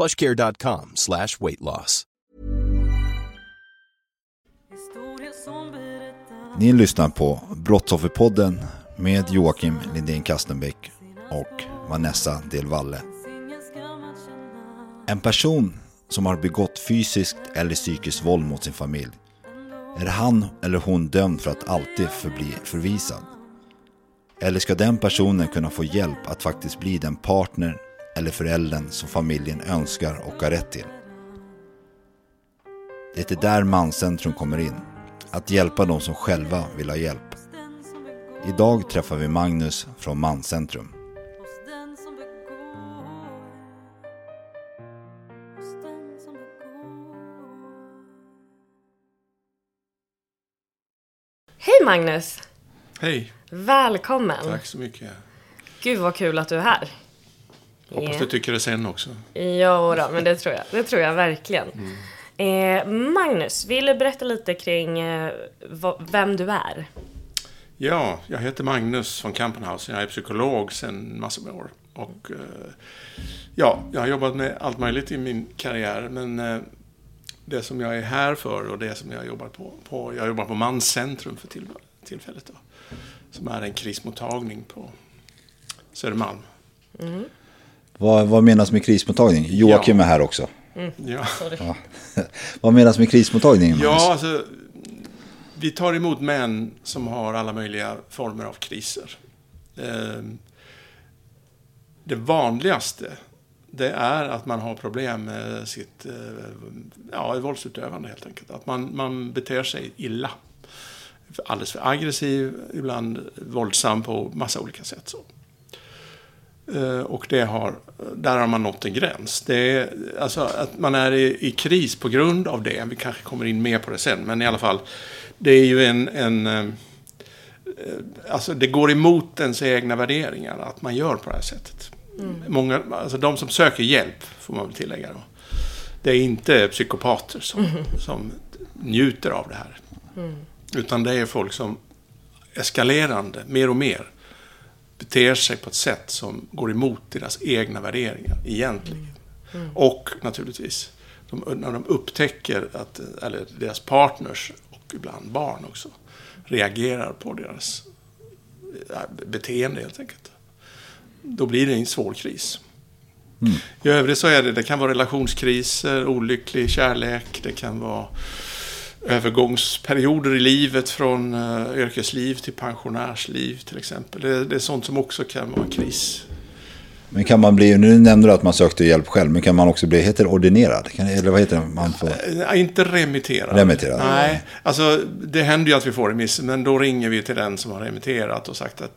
plushcare.com slash weight loss. Ni lyssnar på Brottsofferpodden med Joakim Lindén Kastenbäck och Vanessa Del Valle. En person som har begått fysiskt eller psykiskt våld mot sin familj är han eller hon dömd för att alltid förbli förvisad? Eller ska den personen kunna få hjälp att faktiskt bli den partner eller föräldern som familjen önskar och har rätt till? Det är där Manscentrum kommer in. Att hjälpa de som själva vill ha hjälp. Idag träffar vi Magnus från Manscentrum. Hej Magnus! Hej, Välkommen! tack så mycket. Gud vad kul att du är här. Hoppas du tycker det sen också. Ja, då, men det tror jag. Det tror jag verkligen. Eh, Magnus, vill du berätta lite kring eh, vem du är? Ja, jag heter Magnus von Kampenhausen. Jag är psykolog sedan massor med år. Och eh, ja, jag har jobbat med allt möjligt i min karriär. Men eh, det som jag är här för och det som jag jobbar på, på jag jobbar på Manscentrum för till, tillfället då. Som är en krismottagning på Södermalm. Vad, vad menas med krismottagning? Joakim Ja. är här också. Ja. Ja. vad menas med krismottagning? Magnus? Ja, alltså, vi tar emot män som har alla möjliga former av kriser. Eh, Det vanligaste, det är att man har problem med sitt eh, ja, våldsutövande helt enkelt. Att man, man beter sig illa. Alldeles för aggressiv, ibland våldsam på massa olika sätt. Så. Eh, Och det har, där har man nått en gräns. Det är, alltså att man är i, i kris på grund av det. Vi kanske kommer in mer på det sen. Men i alla fall, det är ju en... en eh, alltså det går emot ens egna värderingar att man gör på det här sättet. Många, alltså de som söker hjälp, får man väl tillägga då. Det är inte psykopater som, som njuter av det här. Utan det är folk som eskalerande, mer och mer, beter sig på ett sätt som går emot deras egna värderingar egentligen. Och naturligtvis, de, när de upptäcker att, eller deras partners och ibland barn också, reagerar på deras ja, beteende helt enkelt. Då blir det en svår kris. I övrigt så är det, det kan vara relationskriser, olycklig kärlek, det kan vara övergångsperioder i livet från uh, yrkesliv till pensionärsliv till exempel. Det, det är sånt som också kan vara en kris. Men kan man bli, nu nämnde du att man sökte hjälp själv, men kan man också bli, heter det ordinerad? Kan, eller vad heter det? Man får, Eh, inte remitterad. Remitterad. Nej, alltså det händer ju att vi får remiss, men då ringer vi till den som har remitterat och sagt att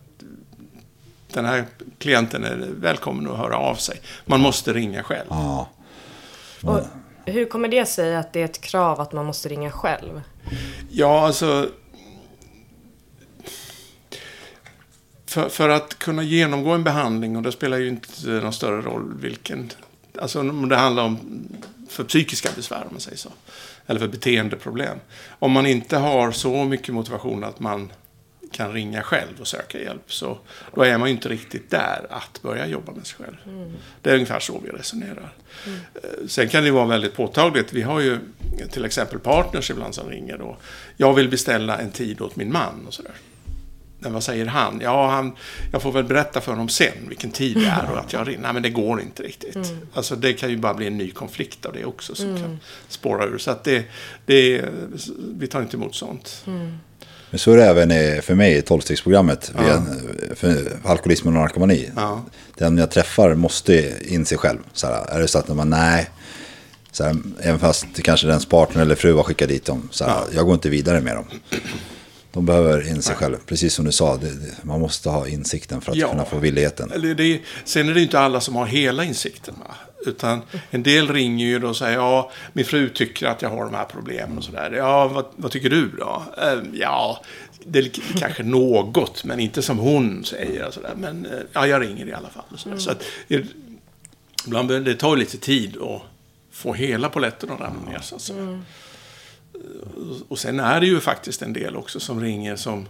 den här klienten är välkommen att höra av sig. Man måste ringa själv. ja. Och hur kommer det sig att det är ett krav att man måste ringa själv? Ja, alltså... För, för att kunna genomgå en behandling, och det spelar ju inte någon större roll vilken... Alltså om det handlar om för psykiska besvär, om man säger så. Eller för beteendeproblem. Om man inte har så mycket motivation att man kan ringa själv och söka hjälp, så då är man ju inte riktigt där att börja jobba med sig själv. Det är ungefär så vi resonerar. Eh, Sen kan det vara väldigt påtagligt. Vi har ju till exempel partners ibland som ringer och jag vill beställa en tid åt min man och sådär. Men vad säger han? Ja, han, jag får väl berätta för honom sen vilken tid det är och att jag ringer. Nej, men det går inte riktigt. Mm. Alltså det kan ju bara bli en ny konflikt av det också som mm. kan spåra ur. Så att det, det, vi tar inte emot sånt. Mm. Men så är det även för mig i tolvstegsprogrammet ja. för alkoholism och narkomani. Ja. Den jag träffar måste inse själv. Så här, är det så att man, nej, så här, även fast kanske dens partner eller fru har skickat dit dem, så här, ja. jag går inte vidare med dem. De behöver inse Nej. själv, precis som du sa, det, det, man måste ha insikten för att ja. kunna få villigheten. Eller det, sen är det inte alla som har hela insikten. Va? Utan en del ringer ju och säger ja, min fru tycker att jag har de här problemen och sådär. Ja, vad, vad, tycker du då? Ehm, ja, det är kanske något, men inte som hon säger. Och sådär. Men eh, ja, jag ringer i alla fall. Och mm. Så att, ibland det tar lite tid att få hela poletten att ramla ner. Så att. Mm. Och sen är det ju faktiskt en del också som ringer som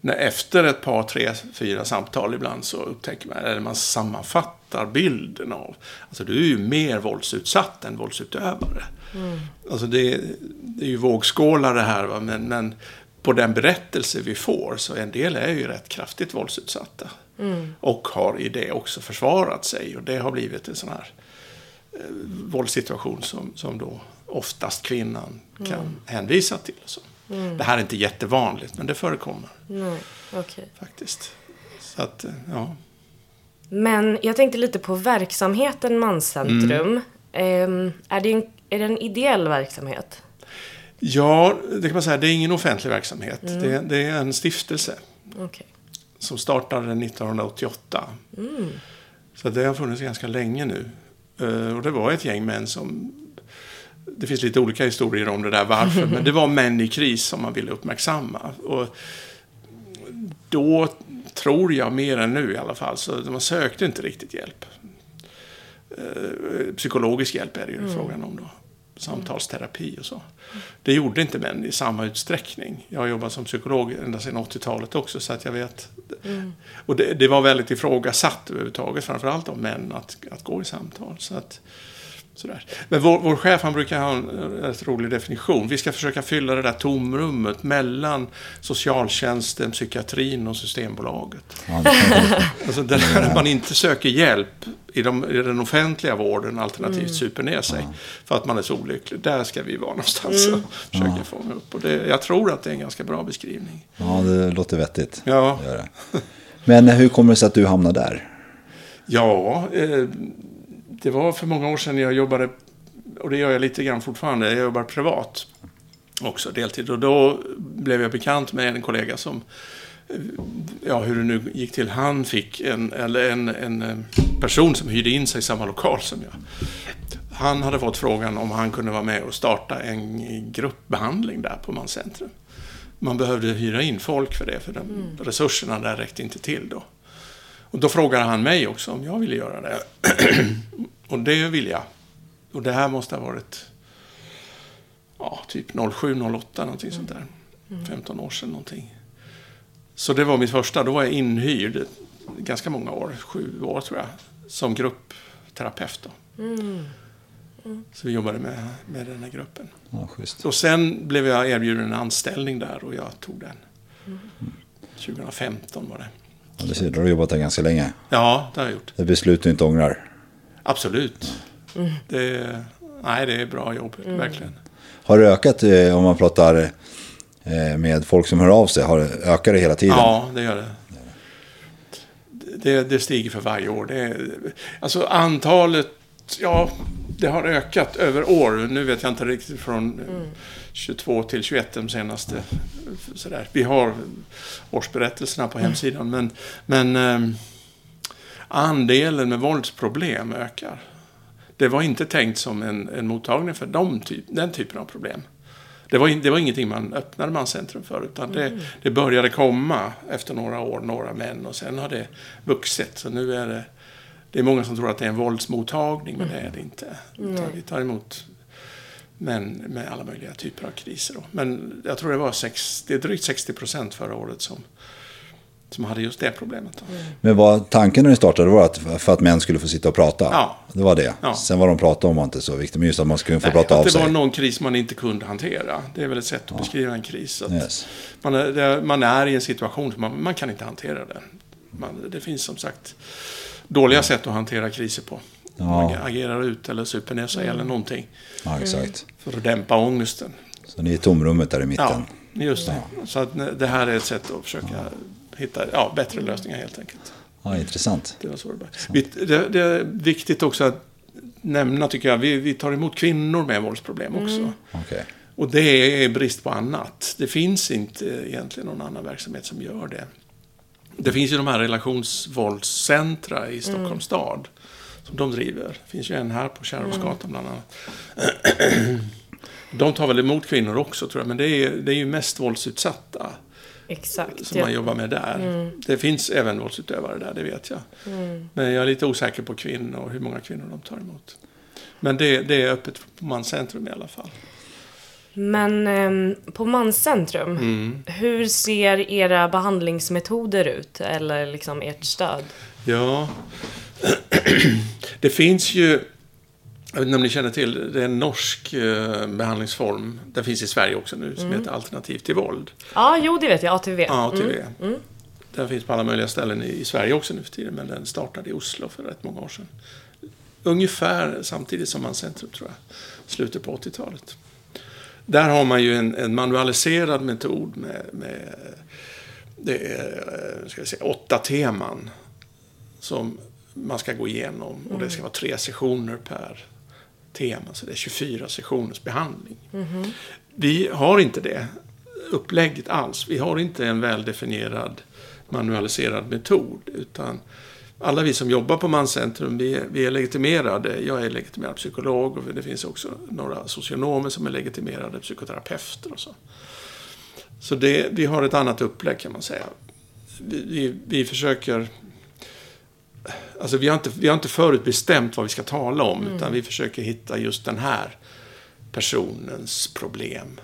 när efter ett par, tre, fyra samtal ibland så upptäcker man, eller man sammanfattar bilden av, alltså du är ju mer våldsutsatt än våldsutövare. Mm. Alltså det, det, är ju vågskålar det här, va? Men, men på den berättelse vi får så en del är ju rätt kraftigt våldsutsatta. Mm. Och har i det också försvarat sig och det har blivit en sån här eh, våldssituation som, som då oftast kvinnan kan mm. hänvisa till. Så. Mm. Det här är inte jättevanligt, men det förekommer. Mm. Okay. Faktiskt. Så att, eh, ja. Men jag tänkte lite på verksamheten Manscentrum. Mm. är, det en, är det en ideell verksamhet? Ja, det kan man säga. Det är ingen offentlig verksamhet. Mm. Det, det, är en stiftelse. Okay. Som startade 1988. Mm. Så det har funnits ganska länge nu. Eh, och det var ett gäng män som det finns lite olika historier om det där varför, men det var män i kris som man ville uppmärksamma. Och då tror jag mer än nu i alla fall, så man sökte inte riktigt hjälp. Eh, psykologisk hjälp är det ju mm. frågan om då. Samtalsterapi och så. Det gjorde inte män i samma utsträckning. Jag har jobbat som psykolog ända sedan 80-talet också så att jag vet. Mm. Och det, det, var väldigt ifrågasatt överhuvudtaget, framförallt av män, att, att gå i samtal. Så att, Sådär. Men vår, vår chef han brukar ha en rätt rolig definition. Vi ska försöka fylla det där tomrummet mellan socialtjänsten, psykiatrin och Systembolaget. alltså där man inte söker hjälp i, de, i den offentliga vården alternativt mm. super ner sig för att man är så olycklig. Där ska vi vara någonstans mm. och försöka ja. fånga upp. Och det, jag tror att det är en ganska bra beskrivning. Ja, det låter vettigt. Ja. Men hur kommer det sig att du hamnar där? Ja, eh, det var för många år sedan jag jobbade, och det gör jag lite grann fortfarande, jag jobbar privat också deltid. Och då blev jag bekant med en kollega som, ja hur det nu gick till, han fick en, eller en, en person som hyrde in sig i samma lokal som jag. Han hade fått frågan om han kunde vara med och starta en gruppbehandling där på Manscentrum. Man behövde hyra in folk för det, för de mm. resurserna där räckte inte till då. Och då frågade han mig också om jag ville göra det. och det ville jag. Och det här måste ha varit ja, typ 07, 08 någonting sånt där. 15 mm. år sedan någonting. Så det var mitt första. Då var jag inhyrd ganska många år, sju år tror jag, som gruppterapeut. Då. Mm. Mm. Så vi jobbade med, med den här gruppen. Ja, och sen blev jag erbjuden en anställning där och jag tog den. Mm. 2015 var det. Ja, du ser, då har du jobbat där ganska länge. Ja, det har jag gjort. Det är beslut du inte ångrar? Absolut. Mm. Det, nej, det är bra jobb, mm. verkligen. Har det ökat eh, om man pratar eh, med folk som hör av sig? Har det, ökar det hela tiden? Ja, det gör det. Det, det stiger för varje år. Det, alltså antalet, ja, det har ökat över år. Nu vet jag inte riktigt från mm. 22 till 21 de senaste. Sådär. Vi har årsberättelserna på hemsidan. Men, men eh, andelen med våldsproblem ökar. Det var inte tänkt som en, en mottagning för de typ, den typen av problem. Det var, det var ingenting man öppnade manscentrum för. Utan det, mm. det började komma efter några år, några män. Och sen har det vuxit. Så nu är det... Det är många som tror att det är en våldsmottagning, men det är det inte. Mm. Vi tar emot men med alla möjliga typer av kriser. Då. Men jag tror det var 60, drygt 60 procent förra året som, som hade just det problemet. Då. Men vad tanken när ni startade var att för att män skulle få sitta och prata? Ja. Det var det. Ja. Sen vad de pratade om var inte så viktigt, men just att man skulle få Nej, prata att av det sig. var någon kris man inte kunde hantera. Det är väl ett sätt att beskriva en kris. Att Yes. man, är, det- man är i en situation som man, man kan inte hantera det. Man, det finns som sagt dåliga sätt att hantera kriser på. Man agerar ut eller super ner sig eller någonting. Ja, exakt. För att dämpa ångesten. Så ni är i tomrummet där i mitten. Ja, just det. Så att det här är ett sätt att försöka hitta ja, bättre lösningar helt enkelt. Ja, intressant. Det, var så det, det, det är viktigt också att nämna, tycker jag, vi, vi tar emot kvinnor med våldsproblem också. Okej. Och det är brist på annat. Det finns inte egentligen någon annan verksamhet som gör det. Det finns ju de här relationsvåldscentra i Stockholms stad. Som de driver. Det finns ju en här på Kärrholmsgatan bland annat. De tar väl emot kvinnor också tror jag. Men det är, det är ju mest våldsutsatta Exakt. som man jobbar med där. Det finns även våldsutövare där, det vet jag. Men jag är lite osäker på kvinnor och hur många kvinnor de tar emot. Men det, det är öppet på Manscentrum i alla fall. Men ehm, på Manscentrum, Mm. hur ser era behandlingsmetoder ut? Eller liksom ert stöd? Ja, det finns ju, jag vet inte om ni känner till, det är en norsk eh, behandlingsform. Den finns i Sverige också nu, som heter Alternativ till våld. Ja, jo det vet jag. ATV. Ja, ATV. Den finns på alla möjliga ställen i, Sverige också nu för tiden, men den startade i Oslo för rätt många år sedan. Ungefär samtidigt som Manscentrum, tror jag. Slutet på 80-talet. Där har man ju en, en manualiserad metod med, med det är, eh, ska jag säga, åtta teman som man ska gå igenom. Och det ska vara tre sessioner per tema, så det är 24 sessioners behandling. Vi har inte det upplägget alls. Vi har inte en väldefinierad manualiserad metod. Utan alla vi som jobbar på Manscentrum, vi, är- vi är legitimerade. Jag är legitimerad psykolog och det finns också några socionomer som är legitimerade psykoterapeuter och så. Så det, vi har ett annat upplägg kan man säga. Vi, vi, vi försöker... Alltså vi har, inte, vi har inte förutbestämt vad vi ska tala om, utan vi försöker hitta just den här personens problem.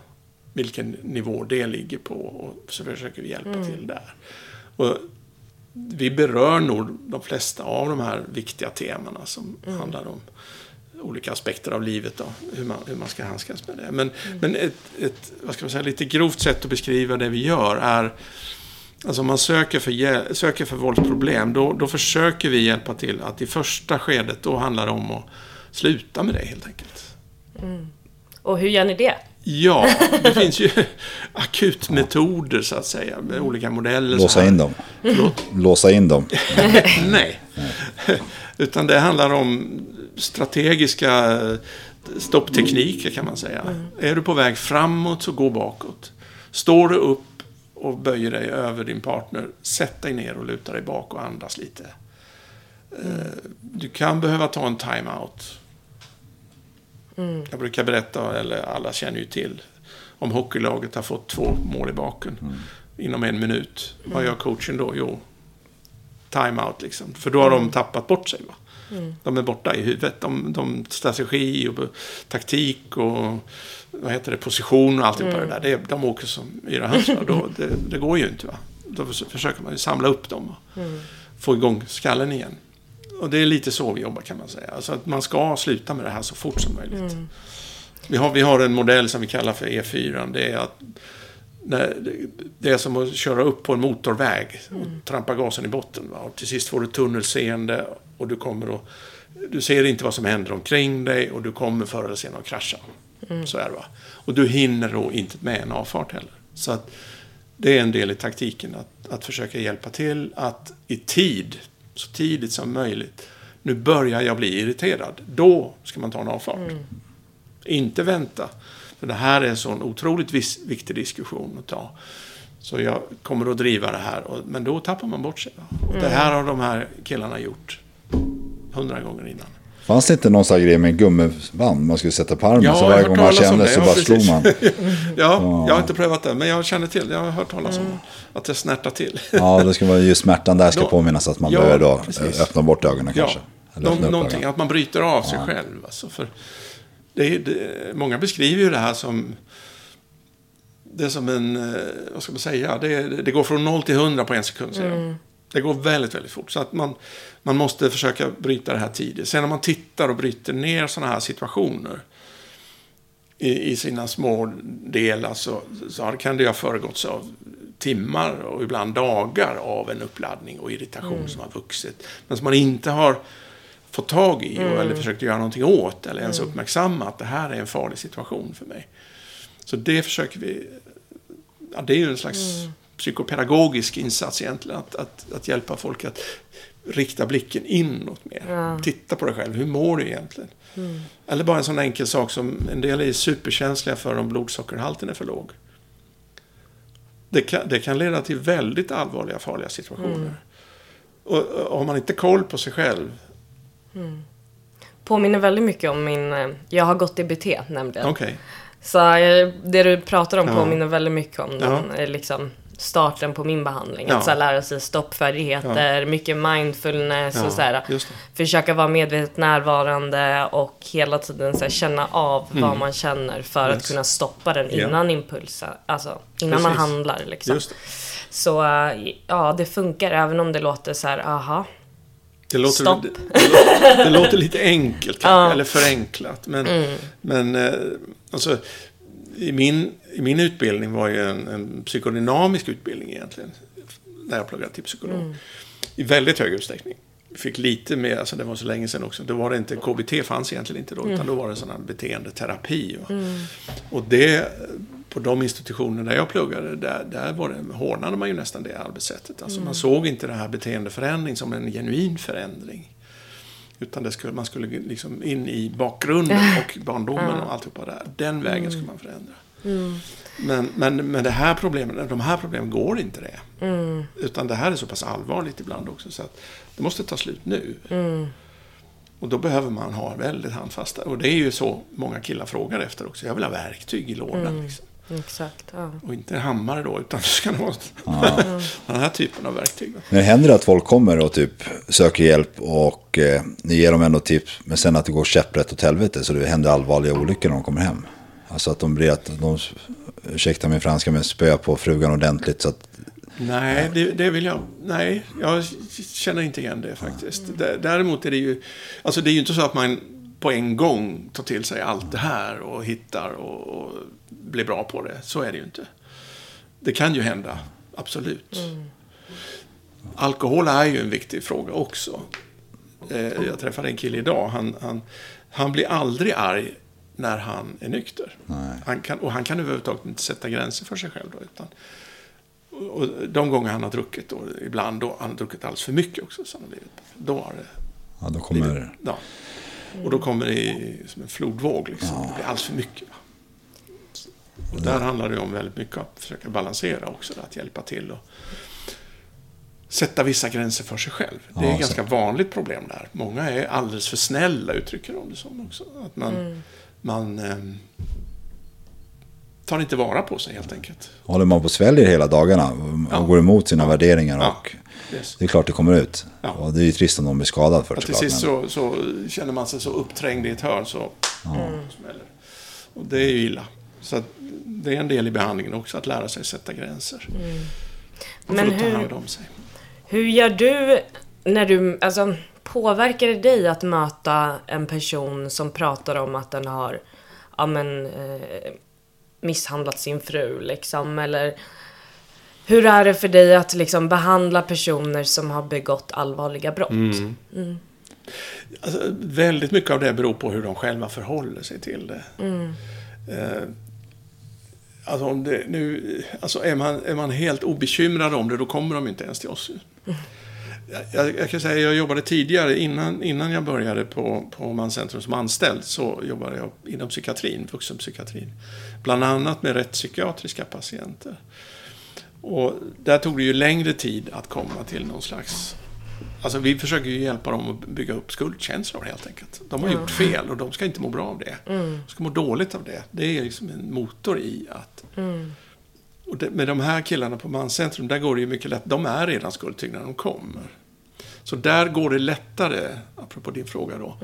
Vilken nivå det ligger på och så försöker vi hjälpa till där. Och vi berör nog de flesta av de här viktiga temana som handlar om olika aspekter av livet då, hur man, hur man ska handskas med det. Men, men ett, ett, vad ska man säga, lite grovt sätt att beskriva det vi gör är Alltså om man söker för, söker för våldsproblem, då, då försöker vi hjälpa till att i första skedet, då handlar det om att sluta med det helt enkelt. Och hur gör ni det? Ja, det finns ju akutmetoder så att säga, med olika modeller. Låsa in dem. Förlåt? Låsa in dem. Nej. Utan det handlar om strategiska stopptekniker kan man säga. Är du på väg framåt så gå bakåt. Står du upp och böjer dig över din partner, sätt dig ner och luta dig bak och andas lite. Eh, Du kan behöva ta en time-out. Jag brukar berätta, eller alla känner ju till, om hockeylaget har fått två mål i baken inom en minut. Vad gör coachen då? Jo, time-out liksom. För då har de tappat bort sig. Va? De är borta i huvudet. De, de strategi och taktik och vad heter det, position och alltihopa det där. Det, de åker som yra höns. det, det går ju inte. Va? Då förs- försöker man ju samla upp dem och få igång skallen igen. Och det är lite så vi jobbar kan man säga. Alltså att man ska sluta med det här så fort som möjligt. Vi, har, vi har en modell som vi kallar för E4. Det är att det är som att köra upp på en motorväg och trampa gasen i botten. Va? Och till sist får du tunnelseende och du kommer att... Du ser inte vad som händer omkring dig och du kommer förr eller senare att krascha. Så är det va. Och du hinner då inte med en avfart heller. Så att det är en del i taktiken att, att försöka hjälpa till att i tid, så tidigt som möjligt, nu börjar jag bli irriterad. Då ska man ta en avfart. Inte vänta. För det här är en sån otroligt vis- viktig diskussion att ta. Så jag kommer att driva det här. Och, men då tappar man bort sig. Och Det här har de här killarna gjort hundra gånger innan. Fanns det inte någon sån grej med gummiband man skulle sätta på armen Ja, så jag varje gång man kände så ja, bara slog man? Ja, jag har inte prövat det, men jag känner till. Jag har hört talas om att det snärtar till. Ja, det ska vara just smärtan där ska Då- påminnas att man Ja, behöver då precis. öppna bort ögonen Ja, kanske. Eller Nå- någonting, ögonen. att man bryter av sig själv. Alltså, för det det, många beskriver ju det här som... det är som en, eh, vad ska man säga, det, det går från 0 till 100 på en sekund. Säger de. Det går väldigt, väldigt fort. Så att man, man måste försöka bryta det här tidigt. Sen när man tittar och bryter ner sådana här situationer i, i sina små delar så, så kan det ha föregåtts av timmar och ibland dagar av en uppladdning och irritation som har vuxit. Men som man inte har fått tag i och, eller försökt göra någonting åt eller ens uppmärksamma att det här är en farlig situation för mig. Så det försöker vi, ja, det är ju en slags psykopedagogisk insats egentligen, att, att, att hjälpa folk att rikta blicken inåt mer. Titta på dig själv, hur mår du egentligen? Eller bara en sån enkel sak som en del är superkänsliga för om blodsockerhalten är för låg. Det kan, det kan leda till väldigt allvarliga, farliga situationer. Och, och har man inte koll på sig själv, Påminner väldigt mycket om min... eh, Jag har gått i BT nämligen. okej. Så eh, det du pratar om Ja. påminner väldigt mycket om Ja. den, eh, liksom, starten på min behandling. Ja. Att så lära sig stoppfärdigheter, mycket mindfulness Ja, och så här. Försöka vara medvetet närvarande och hela tiden så här, känna av vad man känner för att Mm. Yes. kunna stoppa den Ja. innan impulsen, alltså innan man Precis. handlar liksom. Så ja, det funkar även om det låter så här, aha. Det låter, Stopp. det, det, låter, det låter lite enkelt kanske, eller förenklat. Men, Mm. men eh, alltså, i, min, i min utbildning var ju en, en psykodynamisk utbildning egentligen. När jag pluggade till psykolog. Mm. I väldigt hög utsträckning. Fick lite mer, alltså det var så länge sedan också. Då var det inte, KBT fanns egentligen inte då. Mm. Utan då var det sån här beteendeterapi. Och, och det, på de institutioner där jag pluggade, där, där var det, hårdnade man ju nästan det arbetssättet. Alltså man såg inte det här beteendeförändring som en genuin förändring. Utan det skulle, man skulle liksom in i bakgrunden och barndomen och alltihopa där. Den vägen skulle man förändra. Men, men, men det här problemen, de här problemen går inte det. Utan det här är så pass allvarligt ibland också så att det måste ta slut nu. Och då behöver man ha väldigt handfasta. Och det är ju så många killar frågar efter också. Jag vill ha verktyg i lådan. Liksom. Exakt. Ja. Och inte en hammare då, utan det ska vara den här typen av verktyg. då. Men det händer att folk kommer och typ söker hjälp och eh, ni ger dem ändå tips. Men sen att det går käpprätt åt helvete så det händer allvarliga olyckor när de kommer hem. Alltså att de blir att de, ursäkta min franska, men spöar på frugan ordentligt så att Nej, det, det vill jag... Nej, jag känner inte igen det faktiskt. Dä- Däremot är det ju... Alltså det är ju inte så att man på en gång tar till sig allt det här och hittar och, och blir bra på det. Så är det ju inte. Det kan ju hända, absolut. Alkohol är ju en viktig fråga också. Eh, Jag träffade en kille idag. Han, han, han blir aldrig arg när han är nykter. Han kan, och han kan överhuvudtaget inte sätta gränser för sig själv. Då, utan, och de gånger han har druckit, då, ibland då han har druckit alldeles för mycket också, så han har blivit, då har det ja, då kommer... Ja. Och då kommer det i, som en flodvåg. Liksom. Det blir alldeles för mycket. Va? Och där handlar det om väldigt mycket att försöka balansera också. Att hjälpa till och sätta vissa gränser för sig själv. Det är Ja, ett ganska vanligt problem där. Många är alldeles för snälla, uttrycker de det som också. Att man, man ehm, tar inte vara på sig helt enkelt. Håller man på och sväljer hela dagarna och Ja. går emot sina värderingar Ja. och Yes. det är klart det kommer ut. Ja. Och det är ju trist om någon blir skadad för det Att till sist men- så, så känner man sig så uppträngd i ett hörn så smäller det. Och det är ju illa. Så att det är en del i behandlingen också, att lära sig sätta gränser. Och Men hur- hand om sig. Hur gör du när du, alltså påverkar det dig att möta en person som pratar om att den har, ja men, eh, misshandlat sin fru liksom, eller hur är det för dig att liksom behandla personer som har begått allvarliga brott? Alltså, väldigt mycket av det beror på hur de själva förhåller sig till det. Eh, alltså, om det nu, alltså är, man, är man helt obekymrad om det, då kommer de inte ens till oss. Jag, jag, jag kan säga, jag jobbade tidigare, innan, innan jag började på, på Manscentrum som anställd, så jobbade jag inom psykiatrin, vuxenpsykiatrin. Bland annat med rättspsykiatriska patienter. Och där tog det ju längre tid att komma till någon slags... Alltså vi försöker ju hjälpa dem att bygga upp skuldkänslor helt enkelt. De har gjort fel och de ska inte må bra av det. De ska må dåligt av det. Det är liksom en motor i att... Och det, med de här killarna på Manscentrum, där går det ju mycket lätt. De är redan skuldtyngda när de kommer. Så där går det lättare, apropå din fråga då.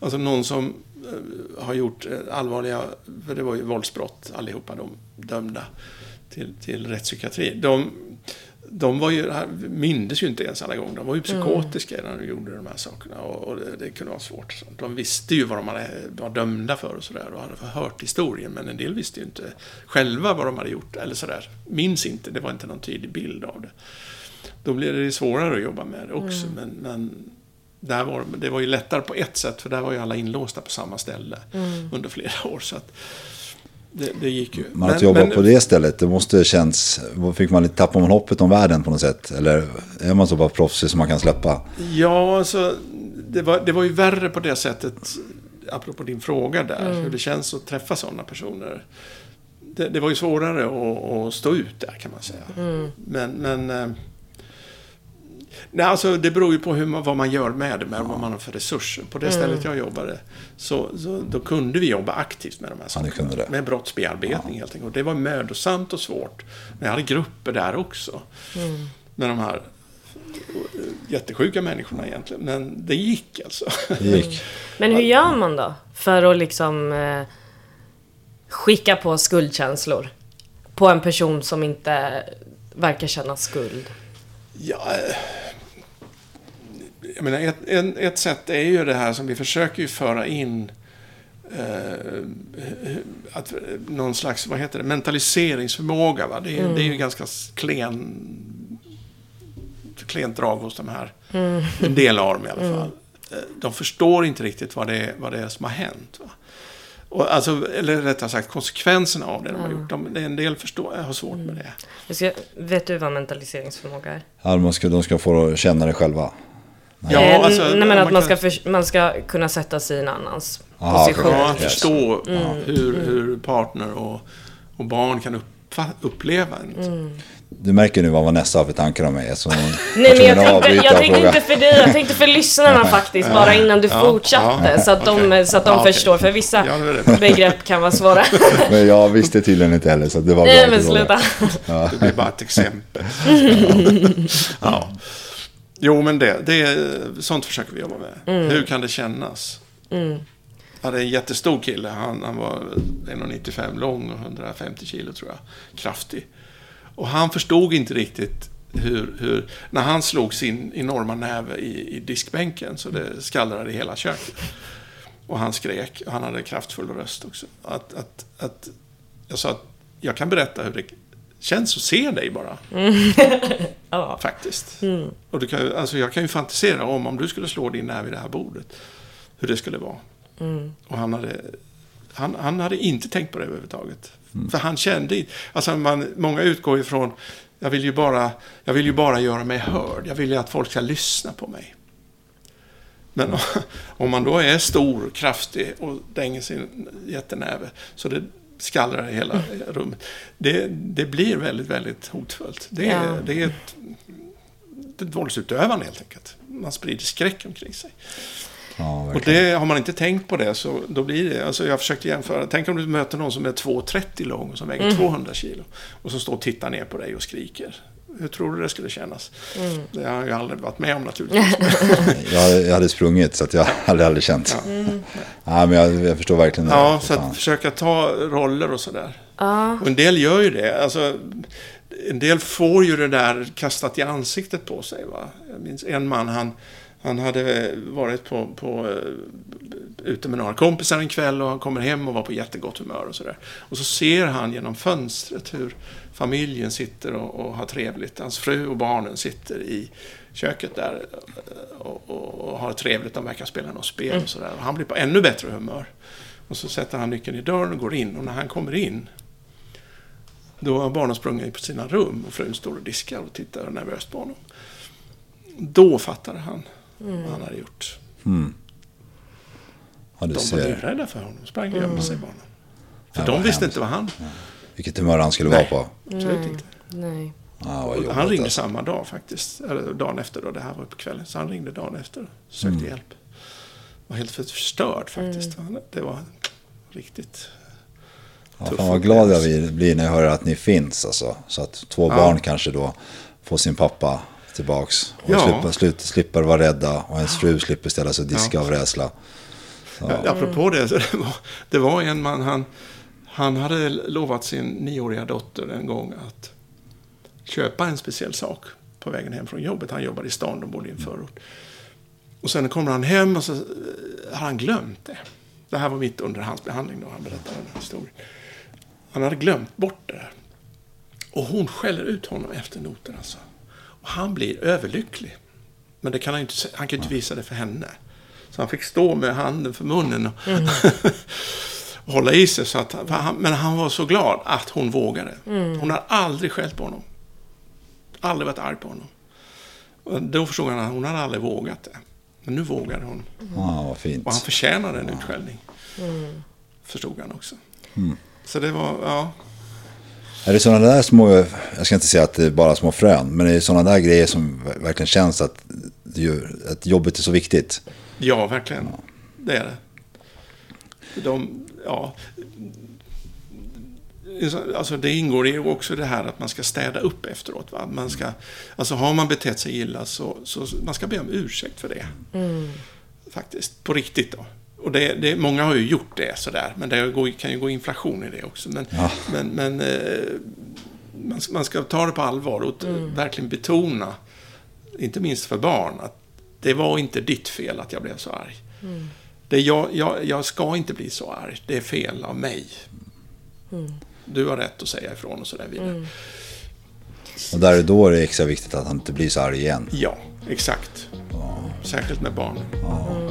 Alltså någon som eh, har gjort eh, allvarliga, för det var ju våldsbrott allihopa de dömda. Till, till rättspsykiatri. De, de var ju, mindes ju inte ens alla gånger. De var ju psykotiska när de gjorde de här sakerna. Och, och det, det, kunde vara svårt. De visste ju vad de hade, var dömda för och sådär. Och hade hört historien. Men en del visste ju inte själva vad de hade gjort. Eller sådär. Minns inte. Det var inte någon tydlig bild av det. Då blev det svårare att jobba med det också. Mm. Men, men där var, det var ju lättare på ett sätt. För där var ju alla inlåsta på samma ställe. Mm. Under flera år. Så att, det, det, gick ju. Men att jobba men, på det stället, det måste känns... Fick man lite tappa man hoppet om världen på något sätt? Eller är man så bara proffsig som man kan släppa? Ja, alltså det var, det var ju värre på det sättet, apropå din fråga där, mm. hur det känns att träffa sådana personer. Det, det var ju svårare att, att, stå ut där kan man säga. Mm. Men, men eh, Nej, alltså det beror ju på hur man, vad man gör med det, med ja. vad man har för resurser. På det mm. stället jag jobbade, så, så, då kunde vi jobba aktivt med de här sakerna. Ja, med brottsbearbetning ja. helt enkelt. Och det var mödosamt och svårt. Men jag hade grupper där också. Mm. Med de här jättesjuka människorna egentligen. Men det gick alltså. Det gick. Men hur gör man då? För att liksom eh, skicka på skuldkänslor? På en person som inte verkar känna skuld? Ja, eh, jag menar, ett, en, ett sätt är ju det här som vi försöker ju föra in eh, att, någon slags, vad heter det, mentaliseringsförmåga. Va? Det, är, mm. det är ju ganska klen, klent drag hos de här. Mm. En del av dem i alla mm. fall. Mm. De förstår inte riktigt vad det är, vad det är som har hänt. Va? Och alltså, eller rättare sagt konsekvenserna av det de har gjort. De, en del förstår, har svårt med det. Ska, vet du vad mentaliseringsförmåga är? Ja, de ska, de ska få känna det själva. Nej. Ja, alltså, Nej, men att man, ska för, man ska kunna sätta sig i en annans Aha, position. Ja, förstå mm. hur, hur partner och, och barn kan uppfa, uppleva en. Mm. Du märker nu vad Vanessa har för tankar om mig. Så Nej, men jag tänkte, jag tänkte inte för dig, jag tänkte för lyssnarna faktiskt. Bara innan du ja, fortsatte. Ja, så att de, okay. så att de ja, förstår. För vissa begrepp kan vara svåra. men jag visste tydligen inte heller, så det var Nej, men sluta. Det blir bara ett exempel. ja. Jo, men det, det, sånt försöker vi jobba med. Mm. Hur kan det kännas? Mm. Jag hade en jättestor kille. Han, han var 1,95 lång och 150 kilo tror jag. Kraftig. Och han förstod inte riktigt hur, hur när han slog sin enorma näve i, i diskbänken så det skallrade i hela köket. Och han skrek. Och han hade kraftfull röst också. Att, att, att, jag sa att jag kan berätta hur det känns att se dig bara. Mm. ja. Faktiskt. Mm. Och du kan, alltså jag kan ju fantisera om om du skulle slå din näve i det här bordet. Hur det skulle vara. Mm. Och han hade, han, han hade inte tänkt på det överhuvudtaget. Mm. För han kände alltså man, många utgår ifrån, jag vill, ju bara, jag vill ju bara göra mig hörd. Jag vill ju att folk ska lyssna på mig. Men om man då är stor, kraftig och dänger sin jättenäve. Så det skallrar i hela mm. rummet. Det, det blir väldigt, väldigt hotfullt. Det är, ja. det är ett, ett våldsutövande helt enkelt. Man sprider skräck omkring sig. Ja, och det, har man inte tänkt på det så då blir det, alltså jag försökte jämföra, tänk om du möter någon som är 2,30 lång och som väger mm. 200 kilo. Och som står och tittar ner på dig och skriker. Hur tror du det skulle kännas? Mm. Det har jag aldrig varit med om naturligtvis. jag, jag hade sprungit så att jag hade aldrig känt. Ja. Mm. ja men jag, jag, förstår verkligen det. Ja, så att försöka ta roller och sådär. Ah. Och en del gör ju det. Alltså, en del får ju det där kastat i ansiktet på sig. Va? Jag minns en man, han, han hade varit på, på, uh, ute med några kompisar en kväll och han kommer hem och var på jättegott humör och sådär. Och så ser han genom fönstret hur familjen sitter och, och, har trevligt. Hans fru och barnen sitter i köket där och, och, och har trevligt. De verkar spela något spel och sådär. Och han blir på ännu bättre humör. Och så sätter han nyckeln i dörren och går in. Och när han kommer in då har barnen sprungit på sina rum och frun står och diskar och tittar nervöst på honom. Då fattade han mm. vad han hade gjort. Mm. Ja, de ser. var livrädda för honom. Sprang och gömde mm. sig barnen. För ja, de visste hemskt. inte vad han... Ja. Vilket humör han skulle Nej. vara på. Absolut inte. Nej. Ah, han ringde alltså. samma dag faktiskt. Eller dagen efter då. Det här var på kvällen. Så han ringde dagen efter. och Sökte mm. hjälp. Var helt förstörd faktiskt. Mm. Det var riktigt Ja, fan vad glad jag blir när jag hör att ni finns. Alltså. Så att två ja. barn kanske då får sin pappa tillbaks. Och ja. slipper, slipper, slipper vara rädda. Och ens fru slipper ställa sig och diska ja. av rädsla. Ja. Apropå det, det var, det var en man, han, Han hade lovat sin nioåriga dotter en gång att köpa en speciell sak på vägen hem från jobbet. Han jobbade i stan, de bodde i en förort. Och sen kommer han hem och så eh, har han glömt det. Det här var mitt under hans behandling då, han berättade den här historien. Han hade glömt bort det där. Och hon skäller ut honom efter noten alltså. Och han blir överlycklig. Men det kan han, inte, han kan inte visa det för henne. Så han fick stå med handen för munnen och, mm. och hålla i sig. Så att, han, men han var så glad att hon vågade. Mm. Hon har aldrig skällt på honom. Aldrig varit arg på honom. Och då förstod han att hon hade aldrig vågat det. Men nu vågade hon. Mm. Ah, vad fint. Och han förtjänade en utskällning. Mm. Förstod han också. Mm. Så det var, ja. Är det sådana där små, jag ska inte säga att det är bara små frön, men är det sådana där grejer som verkligen känns att, att jobbet är så viktigt? Ja, verkligen. Ja. Det är det. De, ja, alltså det ingår ju också det här att man ska städa upp efteråt. Va? Man ska, alltså har man betett sig illa så, så man ska be om ursäkt för det. Mm. Faktiskt, på riktigt då. Och det, det, många har ju gjort det sådär, men det går, kan ju gå inflation i det också. Men, ja. men, men eh, man, man, ska ta det på allvar och mm. verkligen betona, inte minst för barn, att det var inte ditt fel att jag blev så arg. Mm. Det, jag, jag, jag ska inte bli så arg, det är fel av mig. Mm. Du har rätt att säga ifrån och så där vidare. Mm. Och där är då det extra viktigt att han inte blir så arg igen. Ja, exakt. Ja. Särskilt med barnen. Ja.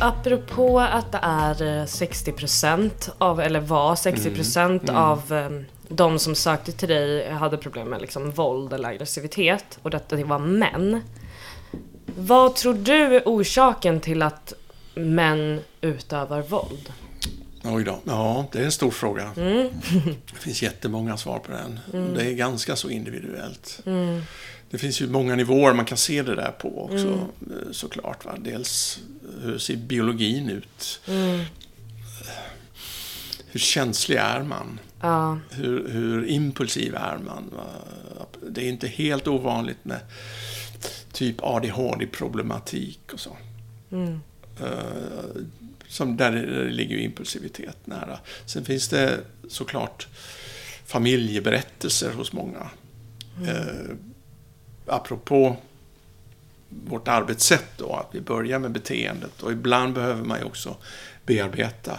Apropå att det är 60% eh, av, eller var 60% mm. Mm. av um, de som sökte till dig hade problem med liksom våld eller aggressivitet och detta var män. Vad tror du är orsaken till att män utövar våld? Oj då. Ja, det är en stor fråga. Mm. det finns jättemånga svar på den. Mm. Det är ganska så individuellt. Mm. Det finns ju många nivåer man kan se det där på också, mm. eh, såklart. Va? Dels hur ser biologin ut? Mm. Hur känslig är man? Ja. Hur, hur impulsiv är man? Det är inte helt ovanligt med typ ADHD-problematik och så. Som där, ligger ju impulsivitet nära. Sen finns det såklart familjeberättelser hos många. Mm. Uh, apropå vårt arbetssätt då, att vi börjar med beteendet och ibland behöver man ju också bearbeta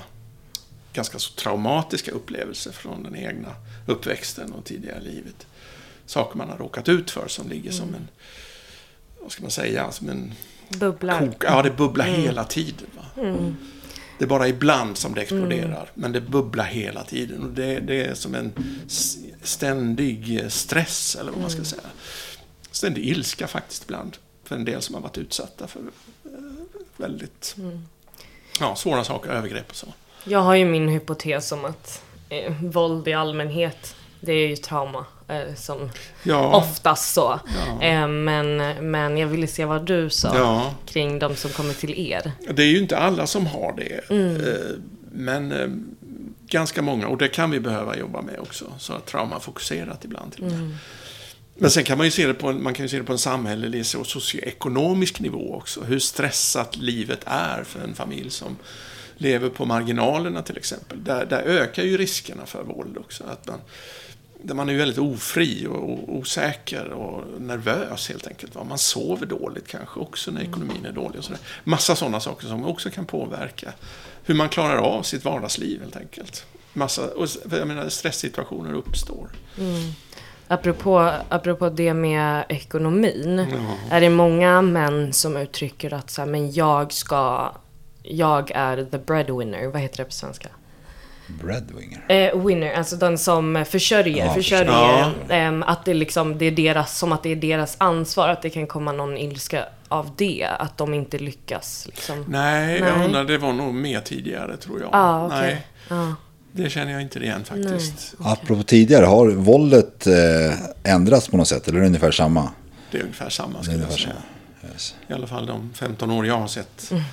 ganska så traumatiska upplevelser från den egna uppväxten och tidigare livet. Saker man har råkat ut för som ligger mm. som en vad ska man säga, som en... Bubblar. Kok, ja, det bubblar mm. hela tiden. Mm. Det är bara ibland som det exploderar, mm. men det bubblar hela tiden. Och det, det, är som en ständig stress, eller vad man ska mm. säga. Ständig ilska faktiskt ibland, för en del som har varit utsatta för eh, väldigt mm. ja, svåra saker, övergrepp och så. Jag har ju min hypotes om att eh, våld i allmänhet, det är ju trauma eh, som ja. oftast så. Ja. Eh, men, men jag ville se vad du sa ja. kring de som kommer till er. Det är ju inte alla som har det. Mm. Eh, men eh, ganska många, och det kan vi behöva jobba med också. Så att traumafokuserat ibland till mm. Men sen kan man ju se det på en, man kan ju se det på en samhällelig och socioekonomisk nivå också. Hur stressat livet är för en familj som lever på marginalerna till exempel. Där, där ökar ju riskerna för våld också. Att man, där man är väldigt ofri och osäker och nervös helt enkelt. Va? Man sover dåligt kanske också när ekonomin är dålig och sådär. Massa sådana saker som också kan påverka hur man klarar av sitt vardagsliv helt enkelt. Massa, och jag menar, stresssituationer uppstår. Mm. Apropå, apropå det med ekonomin. Ja. Är det många män som uttrycker att så här, men jag ska, jag är the breadwinner. Vad heter det på svenska? Breadwinner? Eh, winner, alltså den som försörjer. Ja, försörjer ja. eh, att det liksom, det är deras, som att det är deras ansvar. Att det kan komma någon ilska av det. Att de inte lyckas. Liksom. Nej, Nej, jag undrar, det var nog mer tidigare tror jag. Ah, okay. Nej. Ah. Det känner jag inte igen faktiskt. Nej. Apropå tidigare, har våldet eh, ändrats på något sätt? Eller är det ungefär samma? Det är ungefär samma, skulle jag säga. Yes. I alla fall de 15 år jag har sett. Mm.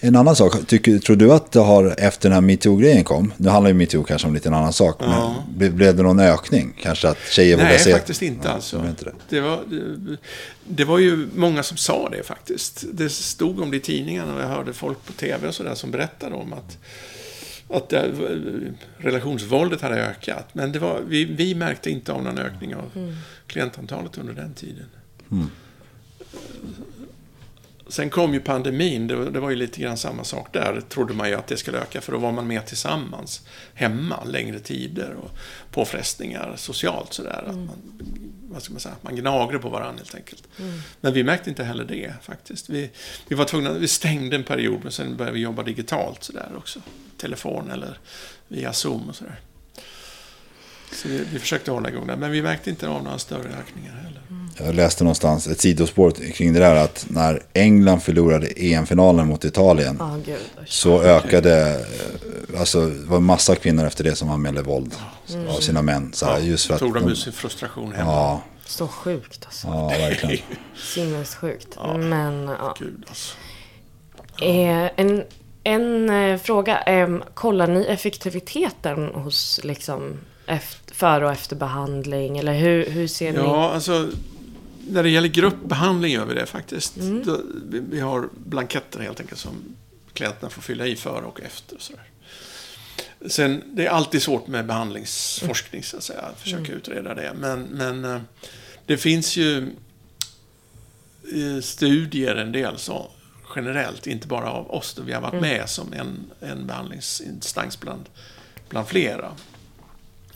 En annan sak, tycker, tror du att det har efter den här metoo-grejen kom, nu handlar ju metoo kanske om lite en annan sak, ja. men blev det någon ökning? Kanske att tjejer vågar se? Nej, faktiskt inte ja, alltså. Det. Det, var, det, det, var ju många som sa det faktiskt. Det stod om det i tidningarna och jag hörde folk på tv och sådär som berättade om att att det, relationsvåldet hade ökat. Men det var, vi, vi märkte inte av någon ökning av mm. klientantalet under den tiden. Mm. Sen kom ju pandemin, det, det, var ju lite grann samma sak där. trodde man ju att det skulle öka för då var man mer tillsammans hemma längre tider och påfrestningar socialt sådär. Mm. Att man, vad ska man säga, man gnagde på varandra helt enkelt. Mm. Men vi märkte inte heller det faktiskt. Vi, vi var tvungna, vi stängde en period men sen började vi jobba digitalt sådär också. Telefon eller via Zoom och sådär. Så vi, vi, försökte hålla igång det, men vi märkte inte av några större ökningar heller. Mm. Jag läste någonstans ett sidospår kring det där att när England förlorade EM-finalen mot Italien oh, så ökade, eh, alltså det var massa kvinnor efter det som anmälde våld mm. av sina män. Så här, just för tog de ut sin frustration hemma. Ja. Så sjukt alltså. Ja, verkligen. Sinnessjukt. Ja. Men, ja. Gud alltså. Ja. Eh, en, en eh, fråga. Eh, kollar ni effektiviteten hos liksom efter, före och efter behandling? Eller hur, hur ser ni? Ja, alltså när det gäller gruppbehandling gör vi det faktiskt. Mm. Då, vi, vi, har blanketter helt enkelt som klienterna får fylla i före och efter. Och sådär. Sen, det är alltid svårt med behandlingsforskning, så att säga, att försöka mm. utreda det. Men, men eh, det finns ju studier en del så generellt, inte bara av oss, då vi har varit mm. med som en, en behandlingsinstans bland, bland flera.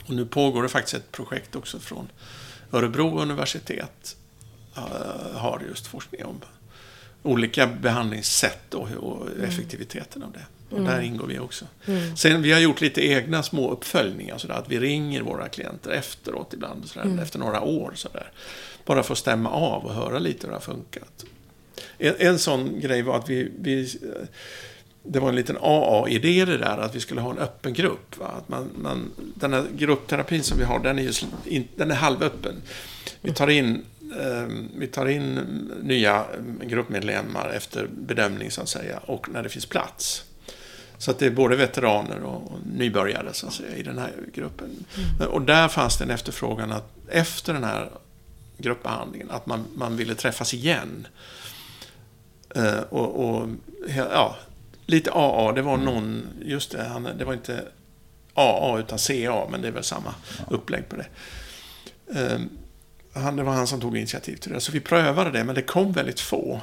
Och nu pågår det faktiskt ett projekt också från Örebro universitet. Uh, har just forskning om olika behandlingssätt och, och mm. effektiviteten av det. Och mm. där ingår vi också. Mm. Sen vi har gjort lite egna små uppföljningar, sådär, att vi ringer våra klienter efteråt ibland, sådär, mm. efter några år. Sådär, bara för att stämma av och höra lite hur det har funkat. En, en sån grej var att vi, vi det var en liten AA-idé det där, att vi skulle ha en öppen grupp. Va? Att man, man, den här gruppterapin som vi har, den är, just, in, den är halvöppen. Vi tar in eh, vi tar in nya gruppmedlemmar efter bedömning så att säga och när det finns plats. Så att det är både veteraner och nybörjare så att säga, i den här gruppen. Mm. Och där fanns det en efterfrågan att efter den här gruppbehandlingen, att man, man ville träffas igen. Eh, och, och ja, lite AA, det var någon, just det, han, det var inte AA utan CA, men det är väl samma upplägg på det. Um, han, det var han som tog initiativ till det. Så vi prövade det, men det kom väldigt få.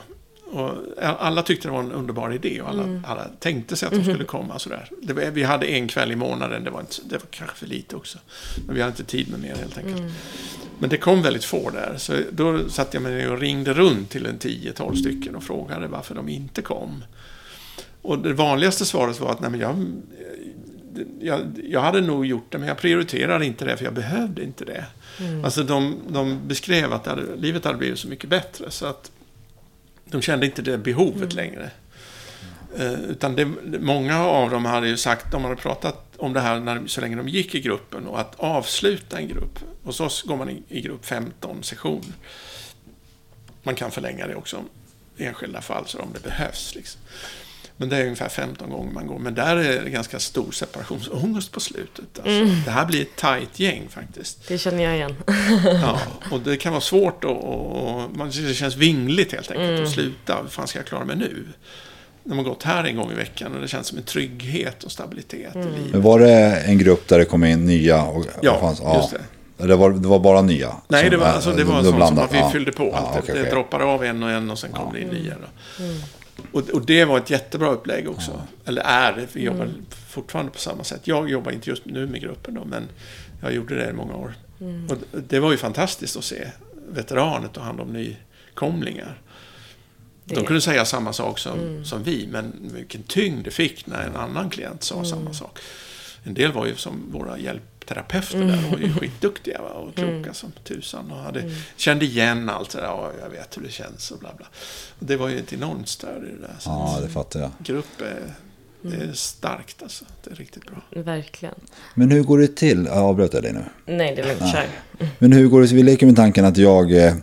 Och alla tyckte det var en underbar idé och alla, mm. alla tänkte sig att de skulle komma. Sådär. Var, vi hade en kväll i månaden, det var, inte, det var kanske för lite också. Men vi hade inte tid med mer helt enkelt. Mm. Men det kom väldigt få där. Så då satt jag mig och ringde runt till en 10-12 stycken och frågade varför de inte kom. Och det vanligaste svaret var att nej, men jag, jag, jag hade nog gjort det, men jag prioriterade inte det, för jag behövde inte det. Mm. Alltså de, de beskrev att hade, livet hade blivit så mycket bättre, så att de kände inte det behovet mm. längre. Uh, utan det, många av dem hade ju sagt, de hade pratat om det här när, så länge de gick i gruppen och att avsluta en grupp. Hos oss går man i, i grupp 15 sessioner. Man kan förlänga det också i enskilda fall så om det behövs. Liksom. Men det är ungefär 15 gånger man går. Men där är det ganska stor separationsångest på slutet. Alltså. Mm. Det här blir ett tajt gäng faktiskt. Det känner jag igen. ja, och det kan vara svårt och, och, det känns vingligt helt enkelt mm. att sluta. Hur fan ska jag klara mig nu? när man gått här en gång i veckan och det känns som en trygghet och stabilitet i livet. Men var det en grupp där det kom in nya? Och, Ja, vad fanns- just det. Det var, det var bara nya? Nej, som- det var, alltså, det var då sånt som vi Ja. fyllde på. Ja, allt. okej, det, droppade av en och en och sen kom det in nya. Då. Och, och det var ett jättebra upplägg också. Eller är det, vi jobbar fortfarande på samma sätt. Jag jobbar inte just nu med gruppen då, men jag gjorde det i många år. Och det var ju fantastiskt att se veteraner ta hand om nykomlingar. De Det- kunde säga samma sak som, som vi, men vilken tyngd det fick när en annan klient sa samma sak. En del var ju som våra hjälpterapeuter där, de var ju skitduktiga va? och kloka som tusan och hade, kände igen allt det där, och jag vet hur det känns och bla bla. Och det var ju ett enormt stöd i det där. Så Ja, det fattar jag. grupp är, det är starkt alltså, det är riktigt bra. Verkligen. Men hur går det till? Jag avbröt jag dig nu. Nej, det är lugnt. Kör. Men hur går det Vi leker med tanken att jag eh,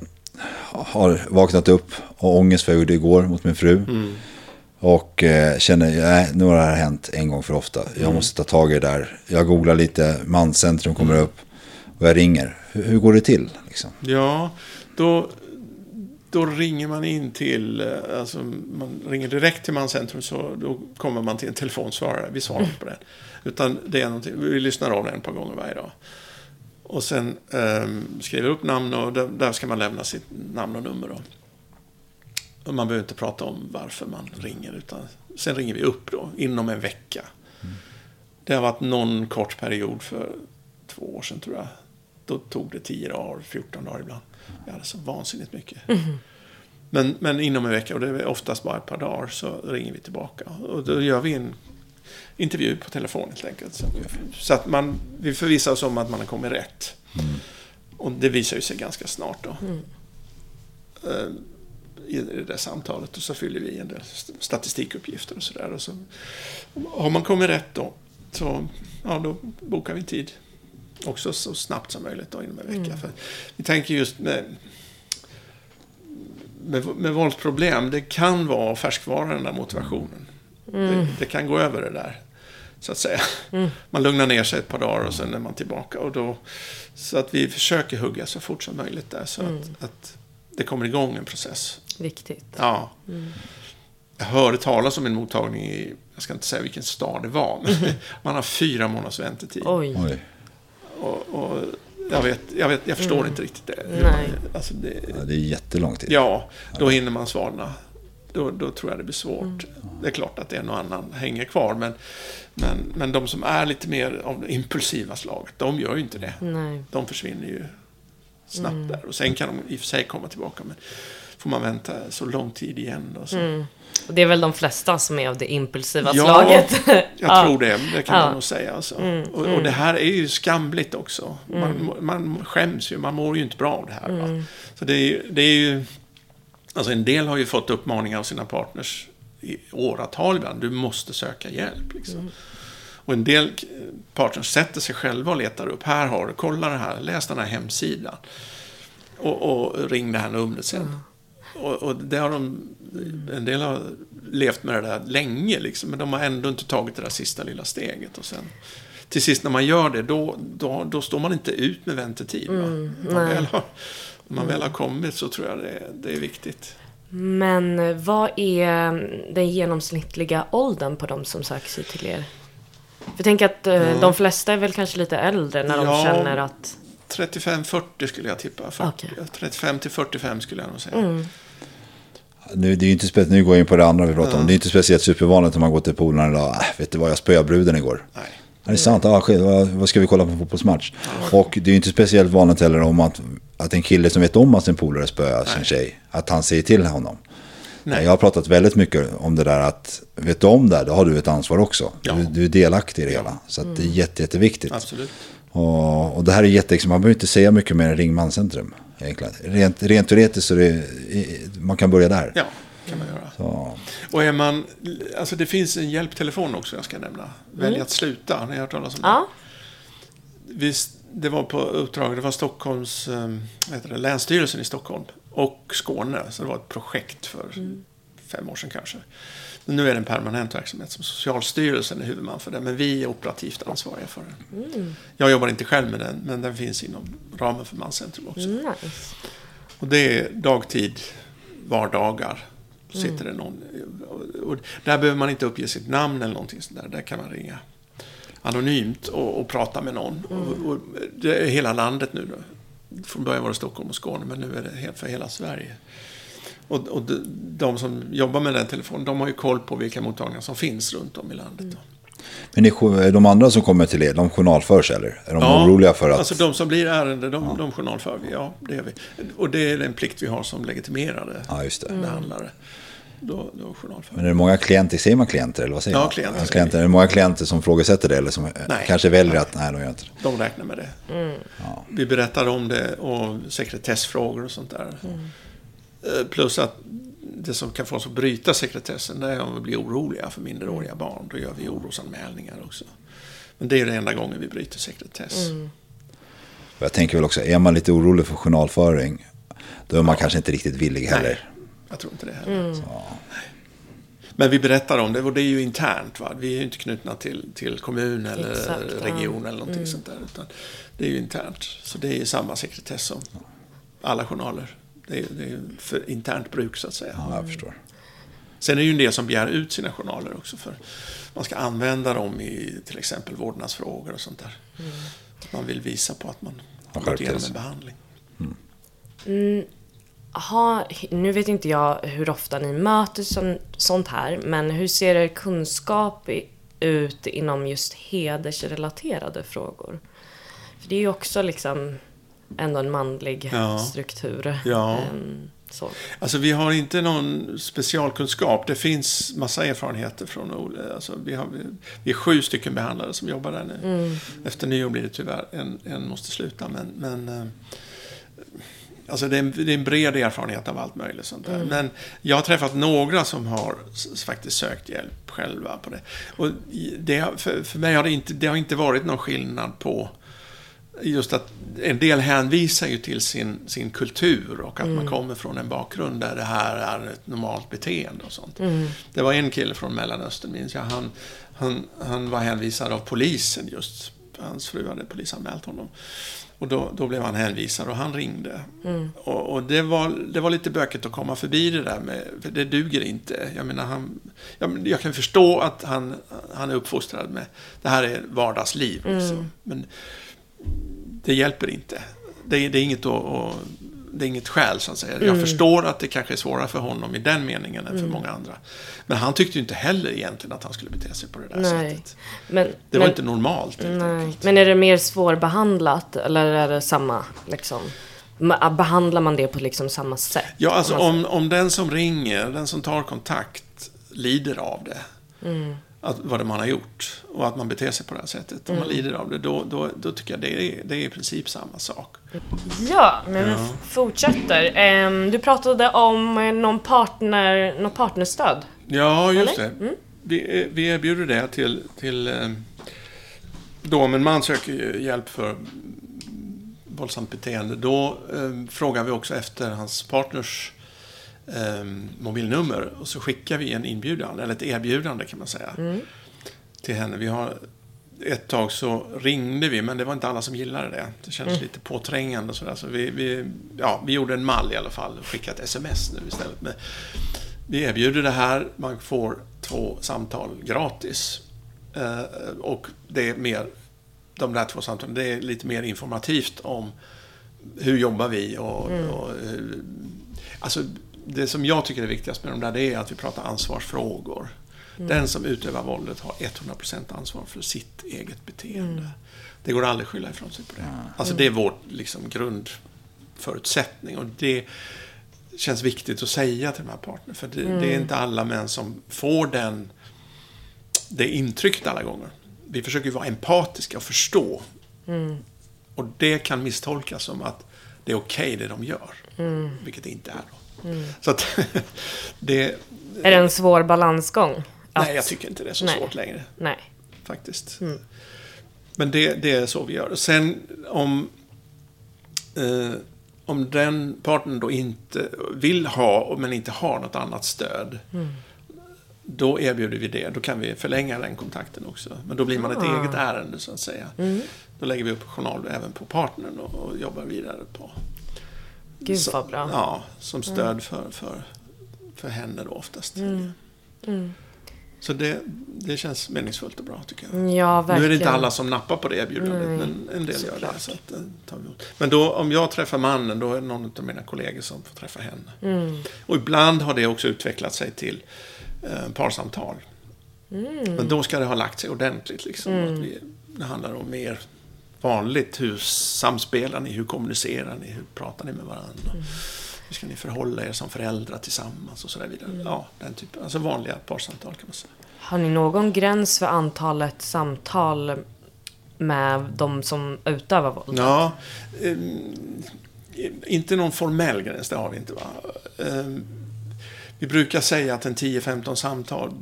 har vaknat upp och ångest för jag gjorde igår mot min fru. Och eh, känner, nej, nu har det här hänt en gång för ofta. Jag måste ta tag i det där. Jag googlar lite, manscentrum kommer upp. Och jag ringer. Hur, hur går det till? Liksom? Ja, då, då ringer man in till, eh, alltså man ringer direkt till Manscentrum så då kommer man till en telefonsvarare. Vi svarar inte på den. Utan det är någonting, vi lyssnar av den ett par gånger varje dag. Och sen ehm, skriver upp namn och där, där ska man lämna sitt namn och nummer. Då. Och man behöver inte prata om varför man ringer utan sen ringer vi upp då inom en vecka. Det har varit någon kort period för två år sedan tror jag. Då tog det 10 dagar, 14 dagar ibland. Vi hade så vansinnigt mycket. Men, men inom en vecka, och det är oftast bara ett par dagar, så ringer vi tillbaka. Och då gör vi en intervju på telefon helt enkelt. Så, så att man, vi förvissar oss om att man har kommit rätt. Och det visar ju sig ganska snart då. Eh, I i det samtalet. Och så fyller vi en del st- statistikuppgifter och sådär. Så har man kommit rätt då, så ja, då bokar vi en tid. Också så snabbt som möjligt då, inom en vecka. För vi tänker just med, med, med våldsproblem, det kan vara färskvara den där motivationen. Det, det kan gå över det där, så att säga. Man lugnar ner sig ett par dagar och sen är man tillbaka. Och då, så att vi försöker hugga så fort som möjligt där, så att, att det kommer igång en process. Viktigt. Ja. Jag hörde talas om en mottagning i, jag ska inte säga vilken stad det var, men man har fyra månaders väntetid. Oj. Oj. Och, och jag, vet, jag, vet, jag förstår inte riktigt det. Nej. Alltså det. Ja, det är jättelång tid. Ja, då hinner man svalna. Då, då tror jag det blir svårt. Det är klart att en och annan hänger kvar, men, men, men de som är lite mer av det impulsiva slaget, de gör ju inte det. Nej. De försvinner ju snabbt där. Och sen kan de i och för sig komma tillbaka, men får man vänta så lång tid igen då. Så. Och det är väl de flesta som är av det impulsiva Ja, slaget. Jag Ja. tror det, det kan Ja. man nog säga. Alltså. och, och det här är ju skamligt också. Man, man skäms ju, man mår ju inte bra av det här. Va? Så det är, det är ju... Alltså en del har ju fått uppmaningar av sina partners i åratal ibland. Du måste söka hjälp. Liksom. Och en del partners sätter sig själva och letar upp. Här har du, kolla det här, läs den här hemsidan. Och, och ring det här numret sen. Och, och det har de, en del har levt med det där länge, liksom, men de har ändå inte tagit det där sista lilla steget. Och sen, till sist när man gör det, då, då, då står man inte ut med väntetid. När man, väl har, när man väl har kommit så tror jag det, det är viktigt. Men eh, vad är den genomsnittliga åldern på de som söker sig till er? För tänker att eh, de flesta är väl kanske lite äldre när de Ja. känner att... 35-40 skulle jag tippa. 40, Okej. 35 till 45 skulle jag nog säga. Nu, det är inte spe- nu går jag in på det andra vi pratade om. Det är inte speciellt supervanligt om man går till polaren och äh, vet du vad, jag spöade bruden igår. Nej. Ja, det är sant, ah, skit, vad, ska vi kolla på en fotbollsmatch? Och det är ju inte speciellt vanligt heller om att, att en kille som vet om att sin polare spöar sin tjej, att han säger till honom. Nej. Jag har pratat väldigt mycket om det där att, vet du om det, då har du ett ansvar också. Ja. Du, du är delaktig i det hela. Så att det är jätte, jätteviktigt. Absolut. Och, och det här är jätte, man behöver inte säga mycket mer än ring manscentrum. Egentligen. Rent, rent teoretiskt så är det, man kan börja där. Ja, kan man göra. Så, Och är man, alltså det finns en hjälptelefon också jag ska nämna. Välj att sluta, har ni hört talas om det? Ja, Visst, det var på uppdrag, det var Stockholms, eh, vad heter det, Länsstyrelsen i Stockholm och Skåne. Så det var ett projekt för fem år sedan kanske. Nu är det en permanent verksamhet som Socialstyrelsen är huvudman för den, men vi är operativt ansvariga för den. Jag jobbar inte själv med den, men den finns inom ramen för Manscentrum också. nice. Och det är dagtid, vardagar, Då sitter det någon. Och, där behöver man inte uppge sitt namn eller någonting sånt där. Kan man ringa anonymt och, och prata med någon. Och, och det är hela landet nu då. Från början var det Stockholm och Skåne, men nu är det för hela Sverige. Och, och de, de som jobbar med den telefonen, de har ju koll på vilka mottagningar som finns runt om i landet. Då. Men är de andra som kommer till er, de journalförs eller? Är de oroliga för att... alltså de som blir ärende, de, ja. de journalför vi. Ja, det är vi. Och det är den plikt vi har som legitimerade ja, just det. behandlare. Då, då journalför. Men är det många klienter, säger man klienter eller vad säger ja, man? Klienter, ja, klienter. Är det många klienter som frågasätter det eller som nej, kanske väljer nej. att nej, de gör inte det? De räknar med det. Mm. Ja. Vi berättar om det och sekretessfrågor och sånt där. Mm. Plus att det som kan få oss att bryta sekretessen det är om vi blir oroliga för minderåriga barn. Då gör vi orosanmälningar också. Men det är den enda gången vi bryter sekretess. Mm. Jag tänker väl också, är man lite orolig för journalföring, då är man ja. kanske inte riktigt villig heller. Nej, jag tror inte det heller. Mm. Men vi berättar om det och det är ju internt. Va? Vi är ju inte knutna till, till kommun eller Exakt, region ja. eller någonting mm. sånt där. Utan det är ju internt. Så det är ju samma sekretess som alla journaler. Det är, det är för internt bruk så att säga. Ja, jag förstår. Sen är det ju en del som begär ut sina journaler också för man ska använda dem i till exempel vårdnadsfrågor och sånt där. Mm. Man vill visa på att man har gått igenom en behandling. Mm. Mm, ha, nu vet inte jag hur ofta ni möter som, sånt här, men hur ser er kunskap ut inom just hedersrelaterade frågor? För det är ju också liksom ändå en manlig ja. struktur. Ja. Um, så. Alltså vi har inte någon specialkunskap. Det finns massa erfarenheter från alltså, vi, har, vi är sju stycken behandlare som jobbar där nu. Mm. Efter nyår blir det tyvärr en, en måste sluta. Men, men eh, Alltså det är, en, det är en bred erfarenhet av allt möjligt sånt där. Mm. Men jag har träffat några som har faktiskt sökt hjälp själva på det. Och det, för, för mig har det inte, det har inte varit någon skillnad på just att en del hänvisar ju till sin, sin kultur och att mm. man kommer från en bakgrund där det här är ett normalt beteende och sånt. Mm. Det var en kille från Mellanöstern, minns jag. Han, han, han var hänvisad av polisen just. Hans fru hade polisanmält honom. Och då, då blev han hänvisad och han ringde. Mm. Och, och, det, var, det var lite bökigt att komma förbi det där med, för det duger inte. Jag menar, han, jag, jag kan förstå att han, han är uppfostrad med, det här är vardagsliv. Liksom. Mm. Men det hjälper inte. Det, det är inget att, det är inget skäl så att säga. Mm. Jag förstår att det kanske är svårare för honom i den meningen än för mm. många andra. Men han tyckte ju inte heller egentligen att han skulle bete sig på det där nej. sättet. Men, det var men, inte normalt. Nej. Men är det mer svårbehandlat eller är det samma liksom? Behandlar man det på liksom samma sätt? Ja, alltså om, om den som ringer, den som tar kontakt, lider av det. Mm att, vad det man har gjort och att man beter sig på det här sättet. Om man mm. lider av det, då, då, då tycker jag det är, det är i princip samma sak. Ja, men ja. vi fortsätter. Du pratade om någon partner, någon partnerstöd. Ja, just Eller? det. Mm. Vi, vi erbjuder det till, till då om en man söker hjälp för våldsamt beteende, då eh, frågar vi också efter hans partners eh, mobilnummer och så skickar vi en inbjudan, eller ett erbjudande kan man säga, mm. till henne. Vi har, ett tag så ringde vi, men det var inte alla som gillade det. Det kändes mm. lite påträngande och sådär. Så vi, vi, ja, vi gjorde en mall i alla fall och skickade ett sms nu istället. Men vi erbjuder det här, man får två samtal gratis. Eh, och det är mer, de där två samtalen, det är lite mer informativt om hur jobbar vi och, mm. och alltså det som jag tycker är viktigast med de där, det är att vi pratar ansvarsfrågor. Mm. Den som utövar våldet har 100% ansvar för sitt eget beteende. Mm. Det går aldrig att skylla ifrån sig på det. Mm. Alltså det är vår liksom, grundförutsättning. Och det känns viktigt att säga till de här partnerna. För det, det, är mm. inte alla män som får den, det intrycket alla gånger. Vi försöker vara empatiska och förstå. Mm. Och det kan misstolkas som att det är okej okay det de gör. Mm. Vilket det inte är. Då. Mm. Så att det... Är det en svår balansgång? Att... Nej, jag tycker inte det är så nej. svårt längre. Nej. Faktiskt. Mm. Men det, det, är så vi gör. Sen om, eh, om den partnern då inte vill ha, men inte har något annat stöd. Mm. Då erbjuder vi det. Då kan vi förlänga den kontakten också. Men då blir man ett ah. eget ärende så att säga. Mm. Då lägger vi upp journal även på partnern och, och jobbar vidare på Gud vad bra. Ja, som stöd för, för, för henne då oftast. Mm. Så det, det känns meningsfullt och bra tycker jag. Ja, verkligen. Nu är det inte alla som nappar på det erbjudandet, Nej, men en del gör såklart. det. Så att, eh, tar vi. Men då, om jag träffar mannen, då är det någon av mina kollegor som får träffa henne. Mm. Och ibland har det också utvecklat sig till eh, parsamtal. Mm. Men då ska det ha lagt sig ordentligt. Liksom, att vi, det handlar om mer vanligt. Hur samspelar ni? Hur kommunicerar ni? Hur pratar ni med varandra? Mm. Hur ska ni förhålla er som föräldrar tillsammans? Och så där vidare. Ja, den typen. Alltså vanliga parsamtal kan man säga. Har ni någon gräns för antalet samtal med de som utövar våld? Ja, eh, inte någon formell gräns, det har vi inte. Va? Eh, vi brukar säga att en 10-15 samtal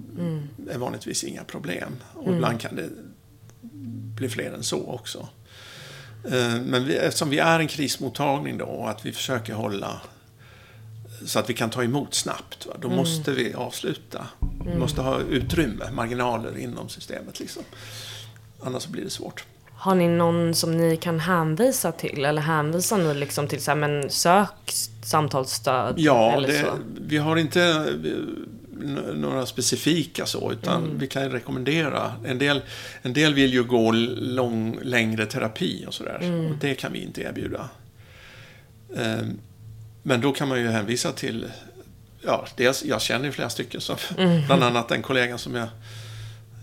är vanligtvis inga problem. Och ibland kan det bli fler än så också. Eh, men vi, eftersom vi är en krismottagning då och att vi försöker hålla så att vi kan ta emot snabbt, va? då måste vi avsluta. Vi måste ha utrymme, marginaler inom systemet. Liksom. Annars blir det svårt. Har ni någon som ni kan hänvisa till? Eller hänvisar ni liksom till så här, men sök samtalsstöd? Ja, eller det, så? vi har inte n- några specifika så, utan vi kan rekommendera. En del, en del vill ju gå lång, längre terapi och sådär. Och det kan vi inte erbjuda. Ehm, Men då kan man ju hänvisa till, ja, dels, jag känner ju flera stycken, som, bland annat en kollega som jag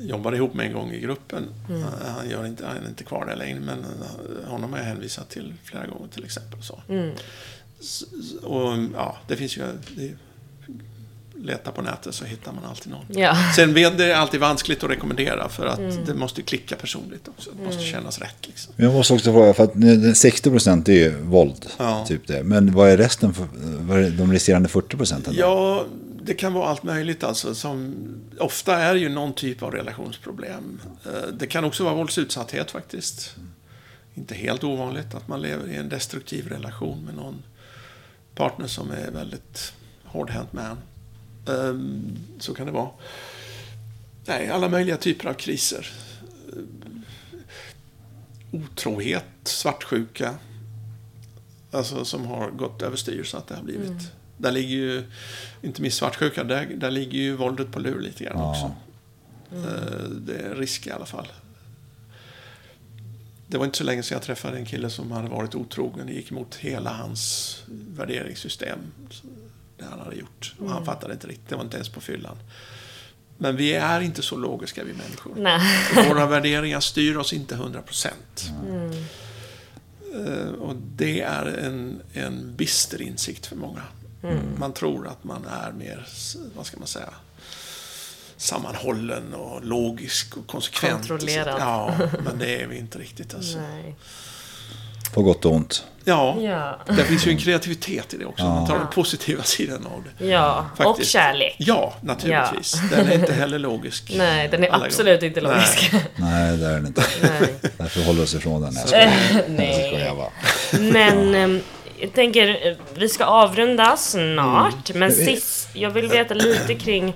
jobbade ihop med en gång i gruppen. Eh, Han, gör inte, han är inte kvar där längre, men eh, honom har jag hänvisat till flera gånger till exempel. Så. S- s- Och ja, det finns ju... Det, leta på nätet så hittar man alltid någon. Ja. Sen vet det är alltid vanskligt att rekommendera för att det måste klicka personligt också. Det måste kännas rätt liksom. Jag måste också fråga, för att nu, den 60 procent är ju våld. Ja. Typ det. Men vad är resten, för, vad är de resterande 40 procenten? då? Ja, det kan vara allt möjligt alltså. Som, ofta är det ju någon typ av relationsproblem. Eh, Det kan också vara våldsutsatthet faktiskt. Inte helt ovanligt att man lever i en destruktiv relation med någon partner som är väldigt hårdhänt med en. Ehm, Så kan det vara. Nej, alla möjliga typer av kriser. Eh, Otrohet, svartsjuka. Alltså som har gått överstyr så att det har blivit. Där ligger ju, inte minst svartsjuka, där, där ligger ju våldet på lur lite grann Ja. också. Eh, Det är risk i alla fall. Det var inte så länge sedan jag träffade en kille som hade varit otrogen. Det gick emot hela hans värderingssystem. Det han hade gjort. Och han fattade inte riktigt. Det var inte ens på fyllan. Men vi är inte så logiska vi människor. Nej. Våra värderingar styr oss inte 100 procent. Eh, Och det är en, en bister insikt för många. Man tror att man är mer, vad ska man säga, sammanhållen och logisk och konsekvent. Kontrollerad. Ja, men det är vi inte riktigt. Alltså. Nej. På gott och ont. Ja, Ja. det finns ju en kreativitet i det också. Man tar den positiva sidan av det. Ja, och Faktiskt. kärlek. Ja, naturligtvis. Den är inte heller logisk. Nej, den är absolut gånger. inte logisk. Nej, det är den inte. Nej. Därför håller oss ifrån den. Jag. Jag Nej. skojar bara. Men ehm, jag tänker, vi ska avrunda snart. Mm. Men sist, jag vill veta lite kring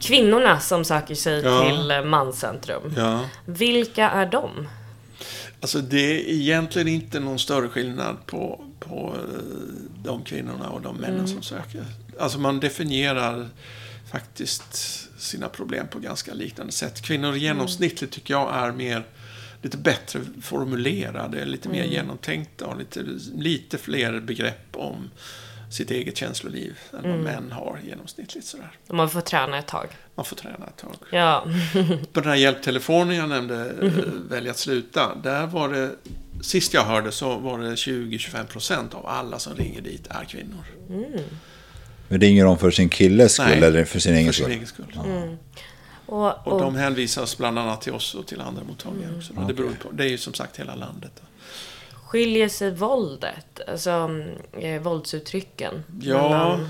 kvinnorna som söker sig Ja. till Manscentrum. Ja. Vilka är de? Alltså det är egentligen inte någon större skillnad på, på eh, de kvinnorna och de männen som söker. Alltså man definierar faktiskt sina problem på ganska liknande sätt. Kvinnor genomsnittligt tycker jag är mer lite bättre formulerade, lite mer genomtänkta och lite, lite fler begrepp om sitt eget känsloliv än vad män har genomsnittligt. Sådär. De har fått träna ett tag. Man får träna ett tag. Ja. På den här hjälptelefonen jag nämnde, eh, Välj att sluta, där var det, sist jag hörde så var det 20-25% av alla som ringer dit är kvinnor. Men ringer de för sin killes skull Nej, eller för sin egen För sin skull? egen skull. Och, Och och, de hänvisas bland annat till oss och till andra mottagningar också. Men det, beror på, det är ju som sagt hela landet. skiljer sig våldet? Alltså eh, våldsuttrycken? Ja, mellan-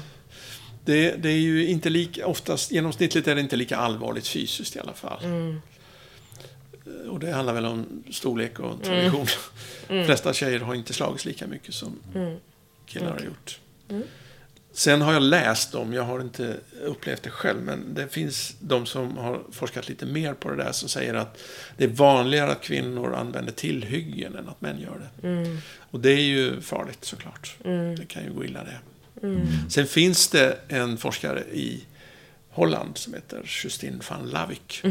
det, det är ju inte lika, oftast, genomsnittligt är det inte lika allvarligt fysiskt i alla fall. Eh, Och det handlar väl om storlek och tradition. De flesta tjejer har inte slagits lika mycket som killar har gjort. Sen har jag läst om, jag har inte upplevt det själv, men det finns de som har forskat lite mer på det där som säger att det är vanligare att kvinnor använder tillhyggen än att män gör det. Och det är ju farligt såklart. Det kan ju gå illa det. Sen finns det en forskare i Holland som heter Justine van Lavik.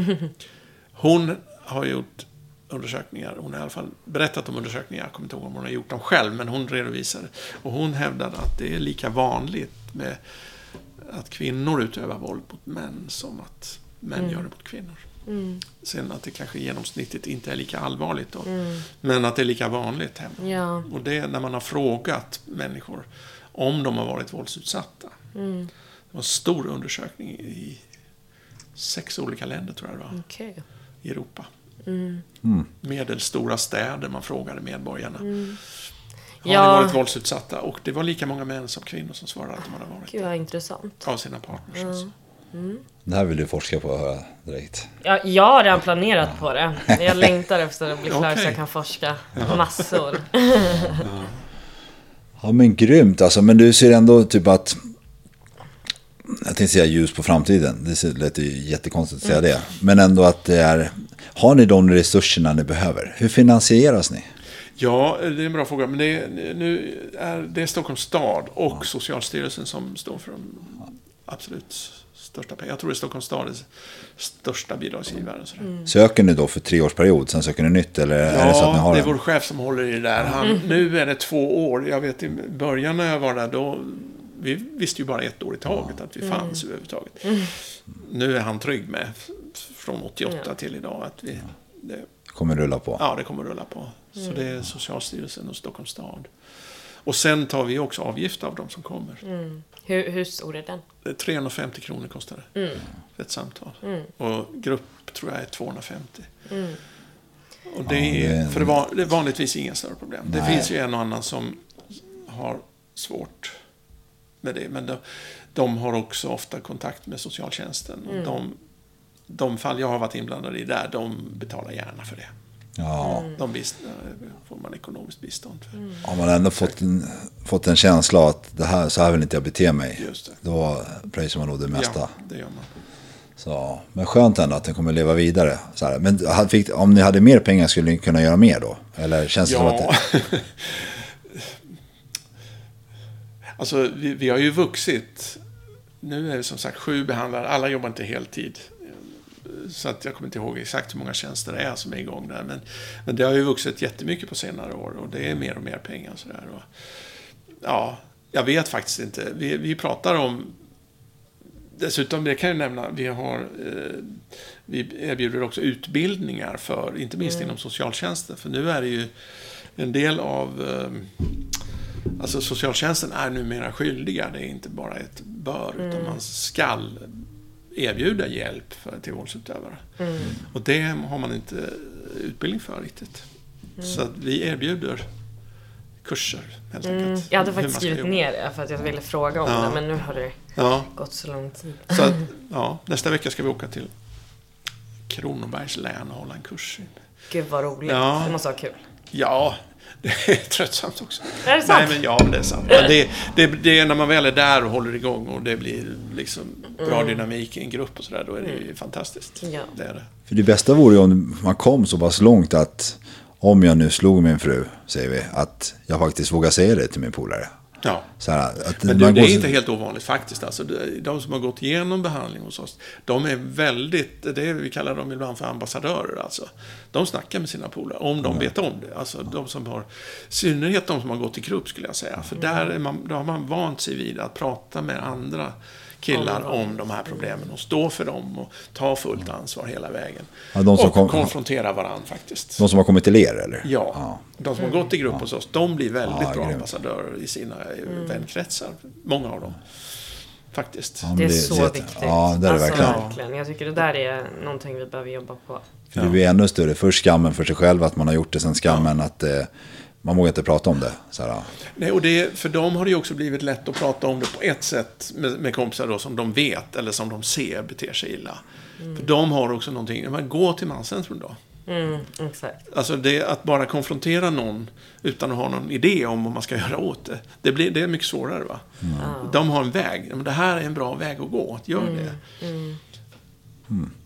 Hon har gjort undersökningar, hon har i alla fall berättat om undersökningar, jag kommer inte ihåg om hon har gjort dem själv, men hon redovisar det. Och hon hävdade att det är lika vanligt med att kvinnor utövar våld mot män som att män gör det mot kvinnor. Sen att det kanske genomsnittligt inte är lika allvarligt då. Men att det är lika vanligt hemma. Ja. Och det är när man har frågat människor om de har varit våldsutsatta. Det var en stor undersökning i sex olika länder tror jag det var, Okej. i Europa. Medelstora städer, man frågade medborgarna. Har Mm. Ja. ni varit våldsutsatta? Och det var lika många män som kvinnor som svarade att de hade varit Gud vad intressant. av sina partners. Alltså. Det här vill du forska på, höra direkt. Ja, jag har redan planerat på det. Jag längtar efter att bli klar så Okej. jag kan forska massor. Ja men grymt alltså, men du ser ändå typ att jag tänkte säga ljus på framtiden, det lät ju jättekonstigt att säga det. Men ändå att det är, har ni de resurserna ni behöver? Hur finansieras ni? Ja, det är en bra fråga. Men det är, nu är det är Stockholms stad och Socialstyrelsen som står för de absolut största pengarna. Jag tror det är Stockholms stad är största bidragsgivare. och Sådär. Söker ni då för treårsperiod, sen söker ni nytt eller är det så att ni Ja, har det är en? vår chef som håller i det där. Han, Nu är det två år. Jag vet i början när jag var där, då vi visste ju bara ett år i taget att vi fanns överhuvudtaget. Nu är han trygg med, från 88 Ja. till idag, att vi, det, kommer rulla på? ja, det kommer att rulla på. Så det är Socialstyrelsen och Stockholms stad. Och sen tar vi också avgift av de som kommer. Hur, hur stor är den? Det är 350 kronor kostar det. För ett samtal. Och grupp tror jag är 250. Och det, det är, för det, var, det är vanligtvis inga större problem. Det Nej. finns ju en och annan som har svårt med det. Men de, de har också ofta kontakt med socialtjänsten. Och de, de fall jag har varit inblandad i där, de betalar gärna för det. Ja, De bist, får man ekonomiskt bistånd för. har man ändå fått en, fått en känsla av att det här, så här vill inte jag bete mig. Just det. Då pröjsar man nog det mesta. Ja, det gör man. Så, men skönt ändå att den kommer leva vidare. Så här. Men fick, om ni hade mer pengar skulle ni kunna göra mer då? Eller känns det som att Ja. det, alltså, vi, vi har ju vuxit. Nu är det som sagt sju behandlare. Alla jobbar inte heltid. Så att jag kommer inte ihåg exakt hur många tjänster det är som är igång där. Men, men det har ju vuxit jättemycket på senare år. Och det är mer och mer pengar. Och sådär. Och, ja, jag vet faktiskt inte. Vi, vi pratar om Dessutom, det kan jag nämna, vi har eh, vi erbjuder också utbildningar för, inte minst inom socialtjänsten. För nu är det ju en del av, eh, alltså socialtjänsten är numera skyldiga. Det är inte bara ett bör, utan man skall erbjuda hjälp för, till våldsutövare. Och det har man inte utbildning för riktigt. Så att vi erbjuder kurser, helt enkelt. Mm. Jag hade faktiskt skrivit jobba. ner det för att jag ville fråga om Ja. det, men nu har det Ja, gått så lång tid. så att, ja, nästa vecka ska vi åka till Kronobergs län och hålla en kurs. Gud vad roligt. Ja. Det måste vara kul. Ja, det är tröttsamt också. Är det sant? Nej, men ja, det är sant. Men det, det, det är när man väl är där och håller igång och det blir liksom bra dynamik i en grupp och sådär, då är det ju fantastiskt. Ja. Det är det. för det bästa vore ju om man kom så pass långt att om jag nu slog min fru, säger vi, att jag faktiskt vågar säga det till min polare. Ja. Här, Men det går är så- inte helt ovanligt faktiskt. Alltså, de- som har gått igenom behandling hos oss, de är väldigt, det är, vi kallar dem ibland för ambassadörer. Alltså. De snackar med sina polare, om de vet om det. Alltså de som har, i synnerhet de som har gått i grupp skulle jag säga. För där är man, då har man vant sig vid att prata med andra killar om de här problemen och stå för dem och ta fullt ansvar hela vägen. Ja, de som och kom- konfrontera varandra faktiskt. De som har kommit till er eller? Ja, de som har gått i grupp hos oss, de blir väldigt Ja, bra grymt. ambassadörer i sina mm. vänkretsar. Många av dem. Faktiskt. Ja, Det är så jätte- viktigt. Ja, det är det alltså, verkligen. verkligen. Jag tycker det där är någonting vi behöver jobba på. För det blir ännu större. Först skammen för sig själv att man har gjort det, sen skammen att eh, man vågar inte prata om det. Så här. Nej, och det, för dem har det ju också blivit lätt att prata om det på ett sätt med, med kompisar då, som de vet eller som de ser beter sig illa. För de har också någonting, men gå till manscentrum då. Mm, exakt. Alltså det, att bara konfrontera någon utan att ha någon idé om vad man ska göra åt det. Det, blir, det är mycket svårare va. De har en väg. Men det här är en bra väg att gå. Gör det.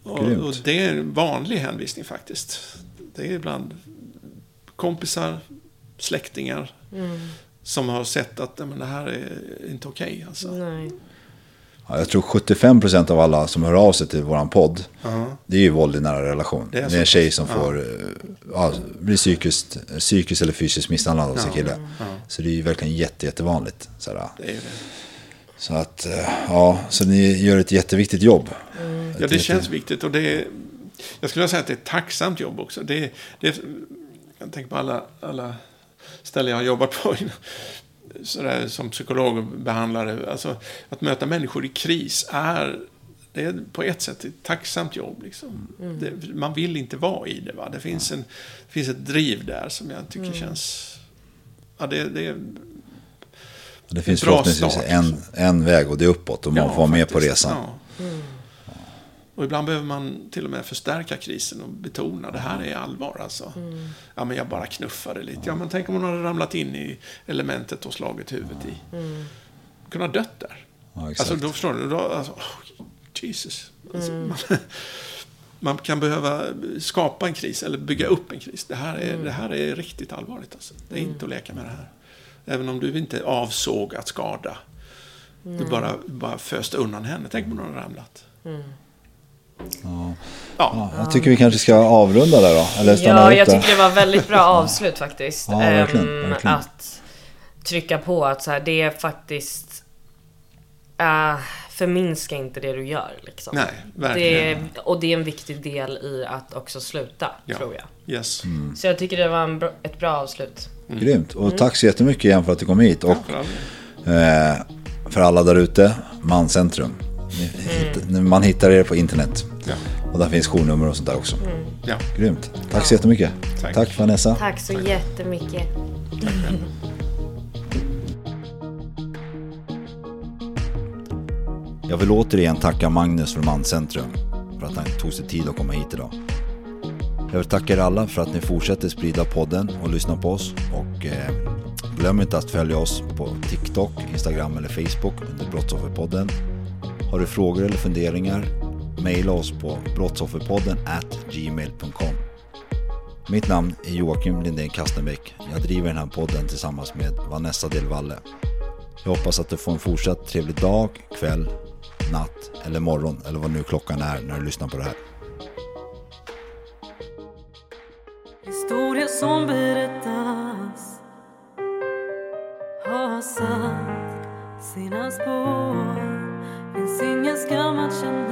och, grymt. och det är en vanlig hänvisning faktiskt. Det är ibland kompisar, släktingar. som har sett att men, det här är inte okej. Okay, alltså. Nej. Ja, jag tror 75% av alla som hör av sig till våran podd, Ja. det är ju våld i nära relation. Det Det är är, så en tjej som Ja. får, eh, ja, blir psykiskt, psykiskt eller fysiskt misshandlad av sin kille. Så det är ju verkligen jätte, jättevanligt. Sådär. Det är det. Så att, eh, ja, så ni gör ett jätteviktigt jobb. Ja, det känns viktigt och det är, jag skulle säga att det är ett tacksamt jobb också. Det är, det är, jag tänker på alla, alla ställen jag har jobbat på sådär, som psykolog och behandlare. Alltså, att möta människor i kris är, det är på ett sätt ett tacksamt jobb. Liksom. Det, man vill inte vara i det. Va? Det, finns en, det finns ett driv där som jag tycker känns... Ja, det, det är, Det finns förhoppningsvis en, en väg och det är uppåt och man får vara med på resan. Ja. Och ibland behöver man till och med förstärka krisen och betona det här är allvar alltså. Ja, men jag bara knuffade lite. Ja, men tänk om hon hade ramlat in i elementet och slagit huvudet i. Kunde ha dött där. Ja, exakt. Alltså, då förstår du. Då, alltså, oh, Jesus. Alltså, man, man kan behöva skapa en kris eller bygga upp en kris. Det här är, det här är riktigt allvarligt. Alltså. Det är inte att leka med det här. Även om du inte avsåg att skada. Du bara, bara föste undan henne. Tänk om hon hade ramlat. Ja. Ja, jag tycker vi kanske ska avrunda där då. Eller stanna Ja, jag tycker det var väldigt bra avslut faktiskt. Ja, verkligen, Ehm, verkligen. Att trycka på att så här, det är faktiskt... Uh, förminska inte det du gör liksom. Nej, det verkligen. är, Och det är en viktig del i att också sluta, Ja. tror jag. Yes. Mm. Så jag tycker det var en bra, ett bra avslut. Grymt. Och tack så jättemycket igen för att du kom hit. Och eh, för alla där ute, Mancentrum. Hitt- Man hittar er på internet. Ja. Och där finns journummer och sånt där också. Ja. Grymt. Tack så jättemycket. Tack. Tack Vanessa. Tack så jättemycket. Jag vill återigen tacka Magnus från Manscentrum för att han tog sig tid att komma hit idag. Jag vill tacka er alla för att ni fortsätter sprida podden och lyssna på oss. Och eh, glöm inte att följa oss på TikTok, Instagram eller Facebook under Brottsofferpodden. Har du frågor eller funderingar? Mejla oss på brottsofferpodden at gmail.com. Mitt namn är Joakim Lindén Kastenbäck. Jag driver den här podden tillsammans med Vanessa Del Valle. Jag hoppas att du får en fortsatt trevlig dag, kväll, natt eller morgon eller vad nu klockan är när du lyssnar på det här. Historia som berättas har satt sina spår Finns ingen skam att känna